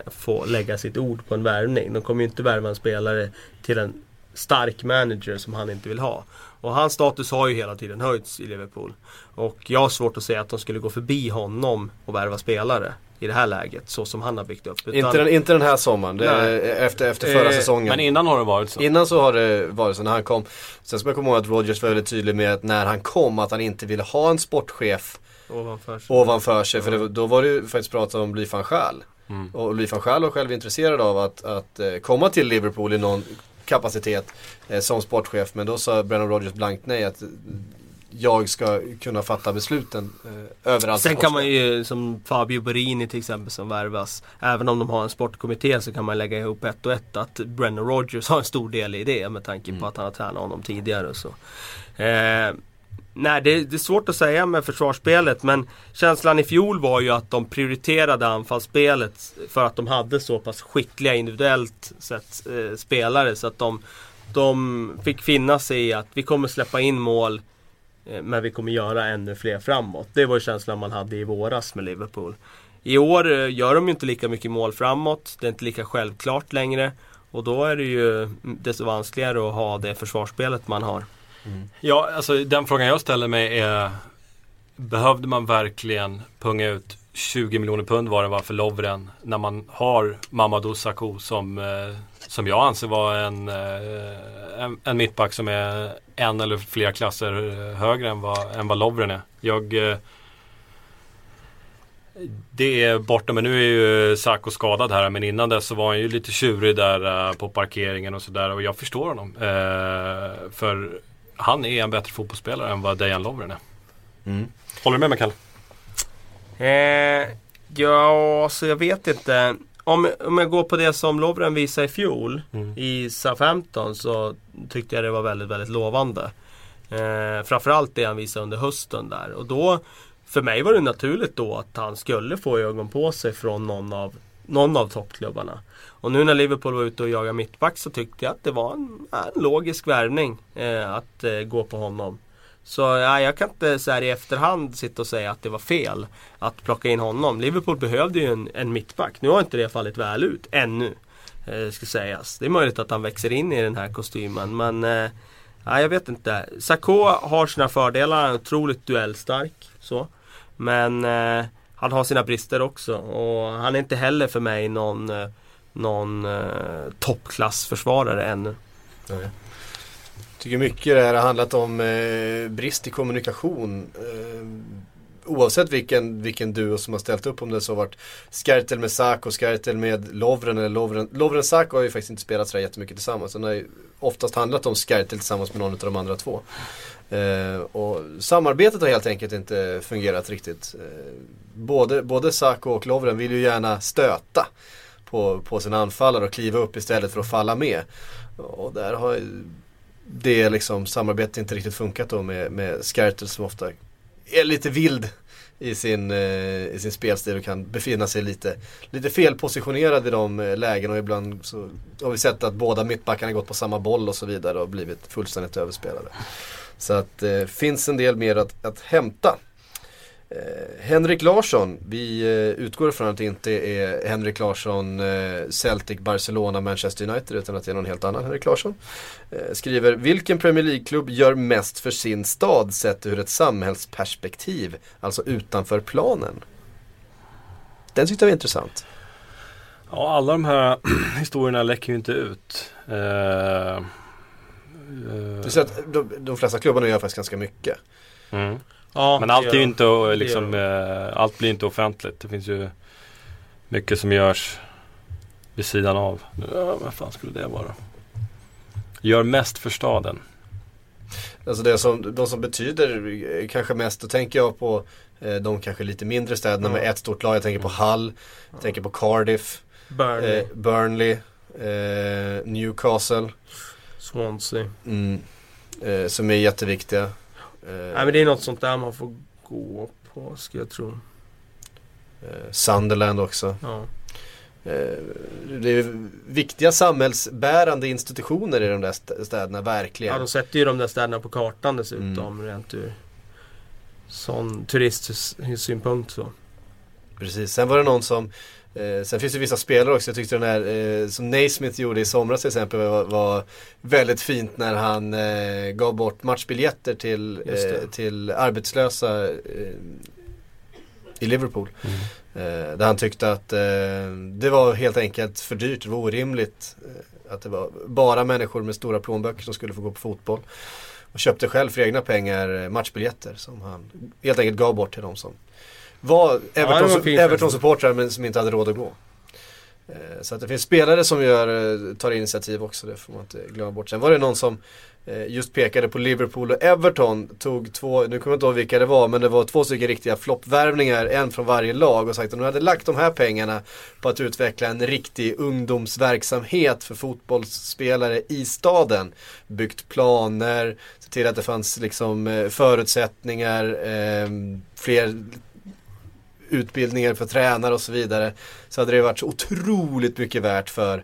få lägga sitt ord på en värvning. De kommer ju inte värva en spelare till en stark manager som han inte vill ha. Och hans status har ju hela tiden höjts i Liverpool. Och jag har svårt att säga att de skulle gå förbi honom och värva spelare i det här läget så som han har byggt upp. Utan, inte, den, inte den här sommaren, efter, efter förra eh, säsongen. Men innan har det varit så? Innan så har det varit så när han kom. Sen ska man komma ihåg att Rodgers var väldigt tydlig med att när han kom att han inte ville ha en sportchef ovanför sig. Ovanför sig för det, då var det ju faktiskt prat om Louis van Gaal. Mm. Och Louis van Gaal var själv intresserad av att, att uh, komma till Liverpool i någon kapacitet eh, som sportchef. Men då sa Brennan Rodgers blankt nej att jag ska kunna fatta besluten eh, överallt. Sen kan man ju som Fabio Borini till exempel som värvas. Även om de har en sportkommitté så kan man lägga ihop ett och ett att Brennan Rodgers har en stor del i det med tanke på mm. att han har tränat honom tidigare. Och så. Eh, nej, det, det, är svårt att säga med försvarsspelet men känslan i fjol var ju att de prioriterade anfallsspelet för att de hade så pass skickliga individuellt sett eh, spelare så att de, de fick finna sig i att vi kommer släppa in mål Eh, men vi kommer göra ännu fler framåt. Det var känslan man hade i våras med Liverpool. I år eh, gör de ju inte lika mycket mål framåt. Det är inte lika självklart längre. Och då är det ju mm, desto vanskligare att ha det försvarsspelet man har. Mm. Ja, alltså den frågan jag ställer mig är Behövde man verkligen punga ut 20 miljoner pund var det var för Lovren när man har Mamadou Sakho som, eh, som jag anser vara en, eh, en, en, mittback som är en eller flera klasser högre än vad, än vad Lovren är. Jag, eh, det är borta men nu är ju Sacco skadad här men innan dess så var han ju lite tjurig där på parkeringen och sådär och jag förstår honom. för han är en bättre fotbollsspelare än vad Dejan Lovren är. Mm. Håller du med mig Kalle? Eh, ja, alltså jag vet inte. Om, om jag går på det som Lovren visade i fjol mm. i SA-15 så tyckte jag det var väldigt, väldigt lovande. Eh, framförallt det han visade under hösten där. Och då, för mig var det naturligt då att han skulle få ögon på sig från någon av, någon av toppklubbarna. Och nu när Liverpool var ute och jagade mittback så tyckte jag att det var en, en logisk värvning eh, att eh, gå på honom. Så ja, jag kan inte så här i efterhand sitta och säga att det var fel att plocka in honom. Liverpool behövde ju en, en mittback. Nu har inte det fallit väl ut, ännu. Eh, ska sägas. Det är möjligt att han växer in i den här kostymen men eh, ja, jag vet inte. Sakho har sina fördelar, han är otroligt duellstark. Så. Men eh, han har sina brister också och han är inte heller för mig någon, eh, någon eh, toppklassförsvarare ännu. Okay tycker mycket det här har handlat om eh, brist i kommunikation. Eh, oavsett vilken, vilken duo som har ställt upp om det så har varit Skertel med Sako, Skertel med Lovren eller Lovren. Lovren Sako har ju faktiskt inte spelat sådär jättemycket tillsammans. Den har ju oftast handlat om Skertel tillsammans med någon av de andra två. Eh, och samarbetet har helt enkelt inte fungerat riktigt. Eh, både, både Sako och Lovren vill ju gärna stöta på, på sina anfallare och kliva upp istället för att falla med. Och där har det liksom samarbetet inte riktigt funkat då med, med Skertel som ofta är lite vild i sin, eh, i sin spelstil och kan befinna sig lite, lite felpositionerad i de lägen lägena och ibland så har vi sett att båda mittbackarna gått på samma boll och så vidare och blivit fullständigt överspelade. Så att det eh, finns en del mer att, att hämta. Eh, Henrik Larsson, vi eh, utgår från att det inte är Henrik Larsson, eh, Celtic, Barcelona, Manchester United utan att det är någon helt annan Henrik Larsson. Skriver, vilken Premier League-klubb gör mest för sin stad sett ur ett samhällsperspektiv, alltså utanför planen? Den tyckte jag var intressant. Ja, alla de här historierna läcker ju inte ut. Du säger att de, de flesta klubbarna gör faktiskt ganska mycket. Mm. Ja, Men allt är ju inte liksom, eh, allt blir inte offentligt. Det finns ju mycket som görs vid sidan av. Ja, vad fan skulle det vara? Gör mest för staden. Alltså det som, de som betyder kanske mest, då tänker jag på Eh, de kanske lite mindre städerna med Ja. ett stort lag. Jag tänker på Hull, jag tänker på Cardiff, Burnley, eh, Burnley, eh, Newcastle. Swansea. Mm, eh, som är jätteviktiga. Eh, Nej men det är något sånt där man får gå på ska jag tro. eh, Sunderland också. Ja. Eh, det är viktiga samhällsbärande institutioner i de där stä- städerna, verkligen. ja de sätter ju de där städerna på kartan dessutom Mm. rent ur sån turistsynpunkt så. Precis, sen var det någon som eh, Sen finns det vissa spelare också, jag tyckte den här eh, som Naismith gjorde i somras till exempel var, var väldigt fint när han eh, gav bort matchbiljetter till, eh, till arbetslösa eh, i Liverpool. Eh, där han tyckte att eh, det var helt enkelt för dyrt, det var orimligt. Att det var bara människor med stora plånböcker som skulle få gå på fotboll. Och köpte själv för egna pengar matchbiljetter som han helt enkelt gav bort till de som var det var Everton-. Everton-supportrar men som inte hade råd att gå. Eh, Så att det finns spelare som gör, eh, tar initiativ också, det får man inte glömma bort. Sen var det någon som eh, just pekade på Liverpool och Everton, tog två, nu kommer jag inte ihåg vilka det var, men det var två stycken riktiga floppvärvningar, en från varje lag och sagt att de hade lagt de här pengarna på att utveckla en riktig ungdomsverksamhet för fotbollsspelare i staden. Byggt planer, sett till att det fanns liksom förutsättningar, fler utbildningar för tränare och så vidare. Så hade det varit så otroligt mycket värt för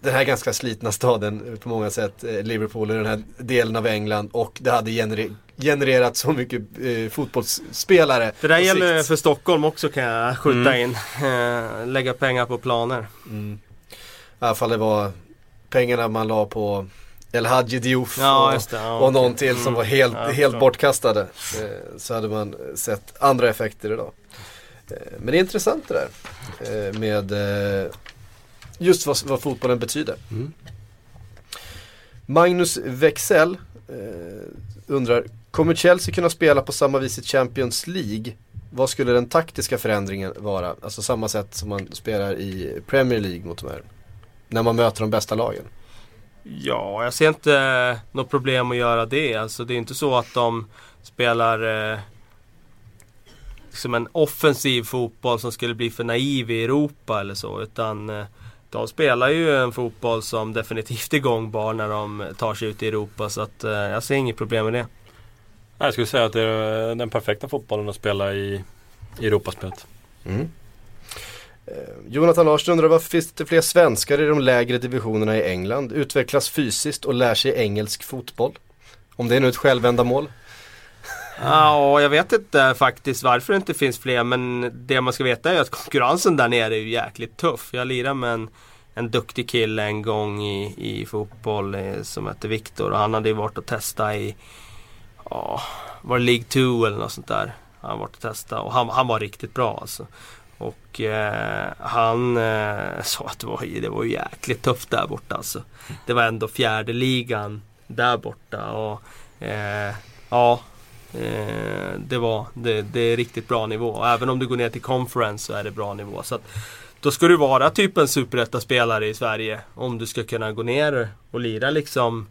den här ganska slitna staden på många sätt, eh, Liverpool och den här delen av England och det hade genere- genererat så mycket eh, fotbollsspelare. Det där gäller sikt. för Stockholm också kan jag skjuta Mm. in. Eh, lägga pengar på planer. Mm. I alla fall det var pengarna man la på El Hadji Diouf Ja, och, det. Ja, och någon till som Mm. var helt, Ja, helt bortkastade. Eh, så hade man sett andra effekter idag. Eh, men det är intressant det där. Eh, med eh, just vad, vad fotbollen betyder. Mm. Magnus Wexell undrar, kommer Chelsea kunna spela på samma vis i Champions League? Vad skulle den taktiska förändringen vara? Alltså samma sätt som man spelar i Premier League mot de här. När man möter de bästa lagen. Ja, jag ser inte något problem att göra det. Alltså det är inte så att de spelar eh, som en offensiv fotboll som skulle bli för naiv i Europa eller så. Utan eh, de spelar ju en fotboll som definitivt är gångbar när de tar sig ut i Europa. Så att eh, jag ser inget problem med det. Jag skulle säga att det är den perfekta fotbollen att spela i, Europaspelet. Mm. Eh, Jonathan Larsson undrar varför finns det inte fler svenskar i de lägre divisionerna i England? Utvecklas fysiskt och lär sig engelsk fotboll? Om det är nu ett självändamål. Ja, jag vet inte faktiskt varför det inte finns fler. Men det man ska veta är att konkurrensen där nere är ju jäkligt tuff. Jag lirade med en, en duktig kille en gång i, i fotboll eh, som hette Viktor. Och han hade ju varit och testat i, ja, var det League 2 eller något sånt där. Han har varit och testat och han, han var riktigt bra alltså. Och eh, han eh, sa att det var, det var ju jäkligt tufft där borta alltså. Det var ändå fjärde ligan där borta. Och eh, ja, det, var, det, det är riktigt bra nivå. Även om du går ner till conference så är det bra nivå. Så att, då ska du vara typ en superetta-spelare i Sverige. Om du ska kunna gå ner och lira liksom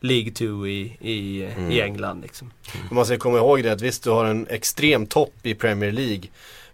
League 2 i, i, i England. Liksom. Man ska komma ihåg det att visst du har en extrem topp i Premier League.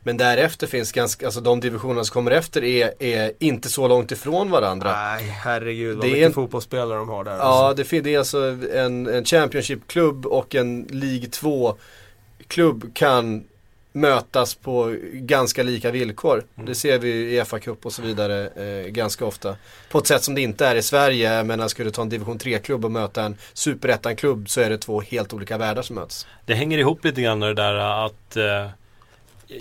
Men därefter finns ganska, alltså de divisionerna som kommer efter är, är inte så långt ifrån varandra. Nej, herregud vad Det är mycket en- fotbollsspelare de har där. Ja, alltså. det, det är alltså en, en Championship-klubb och en League 2-klubb kan mötas på ganska lika villkor. Det ser vi i FA-cup och så vidare eh, ganska ofta. På ett sätt som det inte är i Sverige. Jag menar, skulle du ta en division 3-klubb och möta en superettan-klubb så är det två helt olika världar som möts. Det hänger ihop lite grann det där att eh,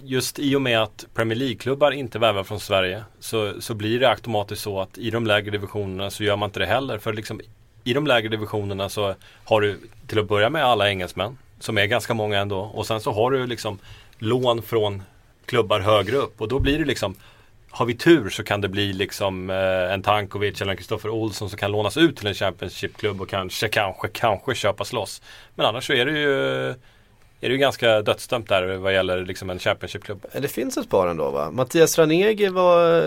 just i och med att Premier League-klubbar inte värvar från Sverige så, så blir det automatiskt så att i de lägre divisionerna så gör man inte det heller. För liksom, i de lägre divisionerna så har du till att börja med alla engelsmän som är ganska många ändå och sen så har du liksom lån från klubbar högre upp och då blir det liksom har vi tur så kan det bli liksom eh, en Tankovic eller en Kristoffer Olsson som kan lånas ut till en Championship-klubb och kanske, kanske, kanske köpas loss. Men annars så är det ju är det ju ganska dödsdömt där vad gäller liksom en Championship-klubb. Eh, Det finns ett par ändå va? Mattias Ranegi var,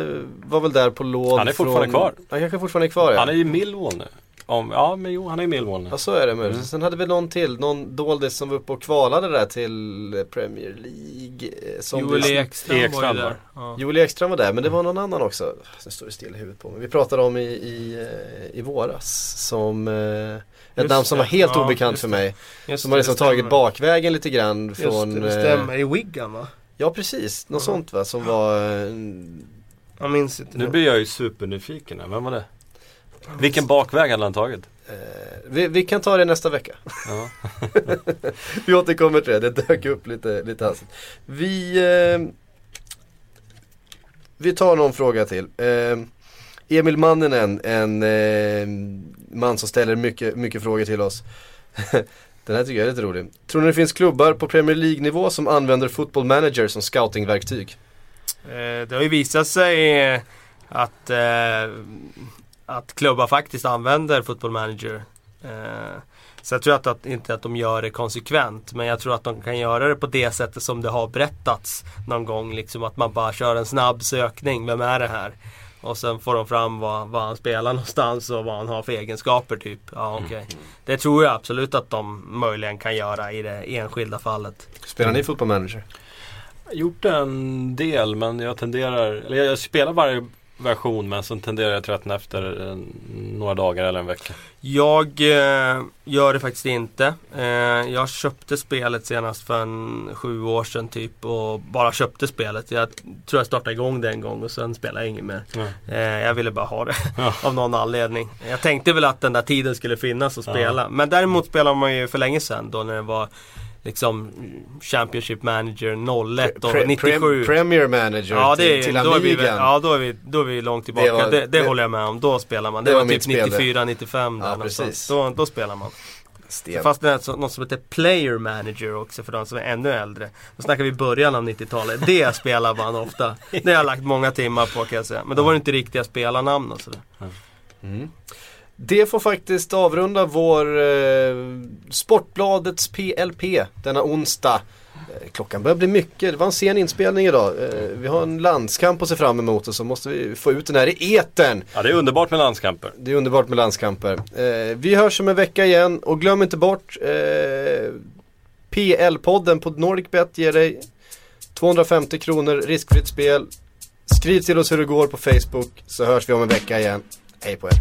var väl där på lån Han är fortfarande från... kvar. Han kanske fortfarande är kvar ja. Han är ju Millwall nu. om, ja men jo han är i Millwall Ja så är det möjligt. Sen hade vi någon till, någon doldis som var uppe och kvalade där till Premier League. eh, Som Joel vi- Ekstrand var ju där. Ja. Joel Ekström var där, men det var någon annan också. Nu står det still i huvudet på mig. Vi pratade om i, i, eh, i våras. Som eh, ett Just namn som det. var helt Ja, obekant just för mig. Just Som har liksom stämmer. tagit bakvägen lite grann Just från... det, det eh, stämmer. I Wigan va? Ja precis, något Ja. sånt va. Som var... eh, Jag minns inte. Nu blir jag ju supernyfiken här. Vem var det? Vilken bakväg hade han tagit? eh, vi, vi kan ta det nästa vecka. Ja. Vi återkommer till det, det dök upp lite, lite hastigt. Vi, eh, vi tar någon fråga till. Eh, Emil Manninen, en eh, man som ställer mycket, mycket frågor till oss. Den här tycker jag är lite rolig. Tror ni det finns klubbar på Premier League-nivå som använder Football Manager som scoutingverktyg? Eh, Det har ju visat sig eh, att, eh, att klubbar faktiskt använder Football Manager. Eh, Så jag tror att, att, inte att de gör det konsekvent. Men jag tror att de kan göra det på det sättet som det har berättats någon gång. Liksom att man bara kör en snabb sökning. Vem är det här? Och sen får de fram vad, vad han spelar någonstans och vad han har för egenskaper typ. Ja, okej. Det tror jag absolut att de möjligen kan göra i det enskilda fallet. Spelar ni Football Manager? Jag har gjort en del men jag tenderar, eller jag spelar varje version men sen tenderar jag tröttna efter eh, några dagar eller en vecka. Jag eh, gör det faktiskt inte. Eh, jag köpte spelet senast för en sju år sedan typ och bara köpte spelet. Jag tror jag startade igång det en gång och sen spelade jag inget mer. Ja. Eh, jag ville bara ha det Ja. av någon anledning. Jag tänkte väl att den där tiden skulle finnas att Ja. spela. Men däremot spelade man ju för länge sedan då när det var liksom Championship Manager 01 och Pre- 97. pre- Premier Manager Ja, det till, är, till då är vi, Amigan. ja då, är vi, då är vi långt tillbaka. Det Det, var- det, det- håller jag med om. Då spelar man. Det, det var, var typ spel det. 94, 95 där Ja, någonstans. precis. Då, då spelar man. Sten. Fast det är något som heter Player Manager också för de som är ännu äldre. Då snackar vi början av 90-talet. Det spelar man ofta. Det har jag lagt många timmar på kan jag säga. Men då var det inte riktiga spelarnamn och sådär. Mm. Det får faktiskt avrunda vår eh, Sportbladets PLP denna onsdag. Eh, klockan börjar bli mycket, det var en sen inspelning idag. Eh, vi har en landskamp att se fram emot och så måste vi få ut den här i etern. Ja det är underbart med landskamper. Det är underbart med landskamper. Eh, vi hörs om en vecka igen och glöm inte bort PL-podden på NordicBet ger dig 250 kronor riskfritt spel. Skriv till oss hur det går på Facebook så hörs vi om en vecka igen. Hej på er!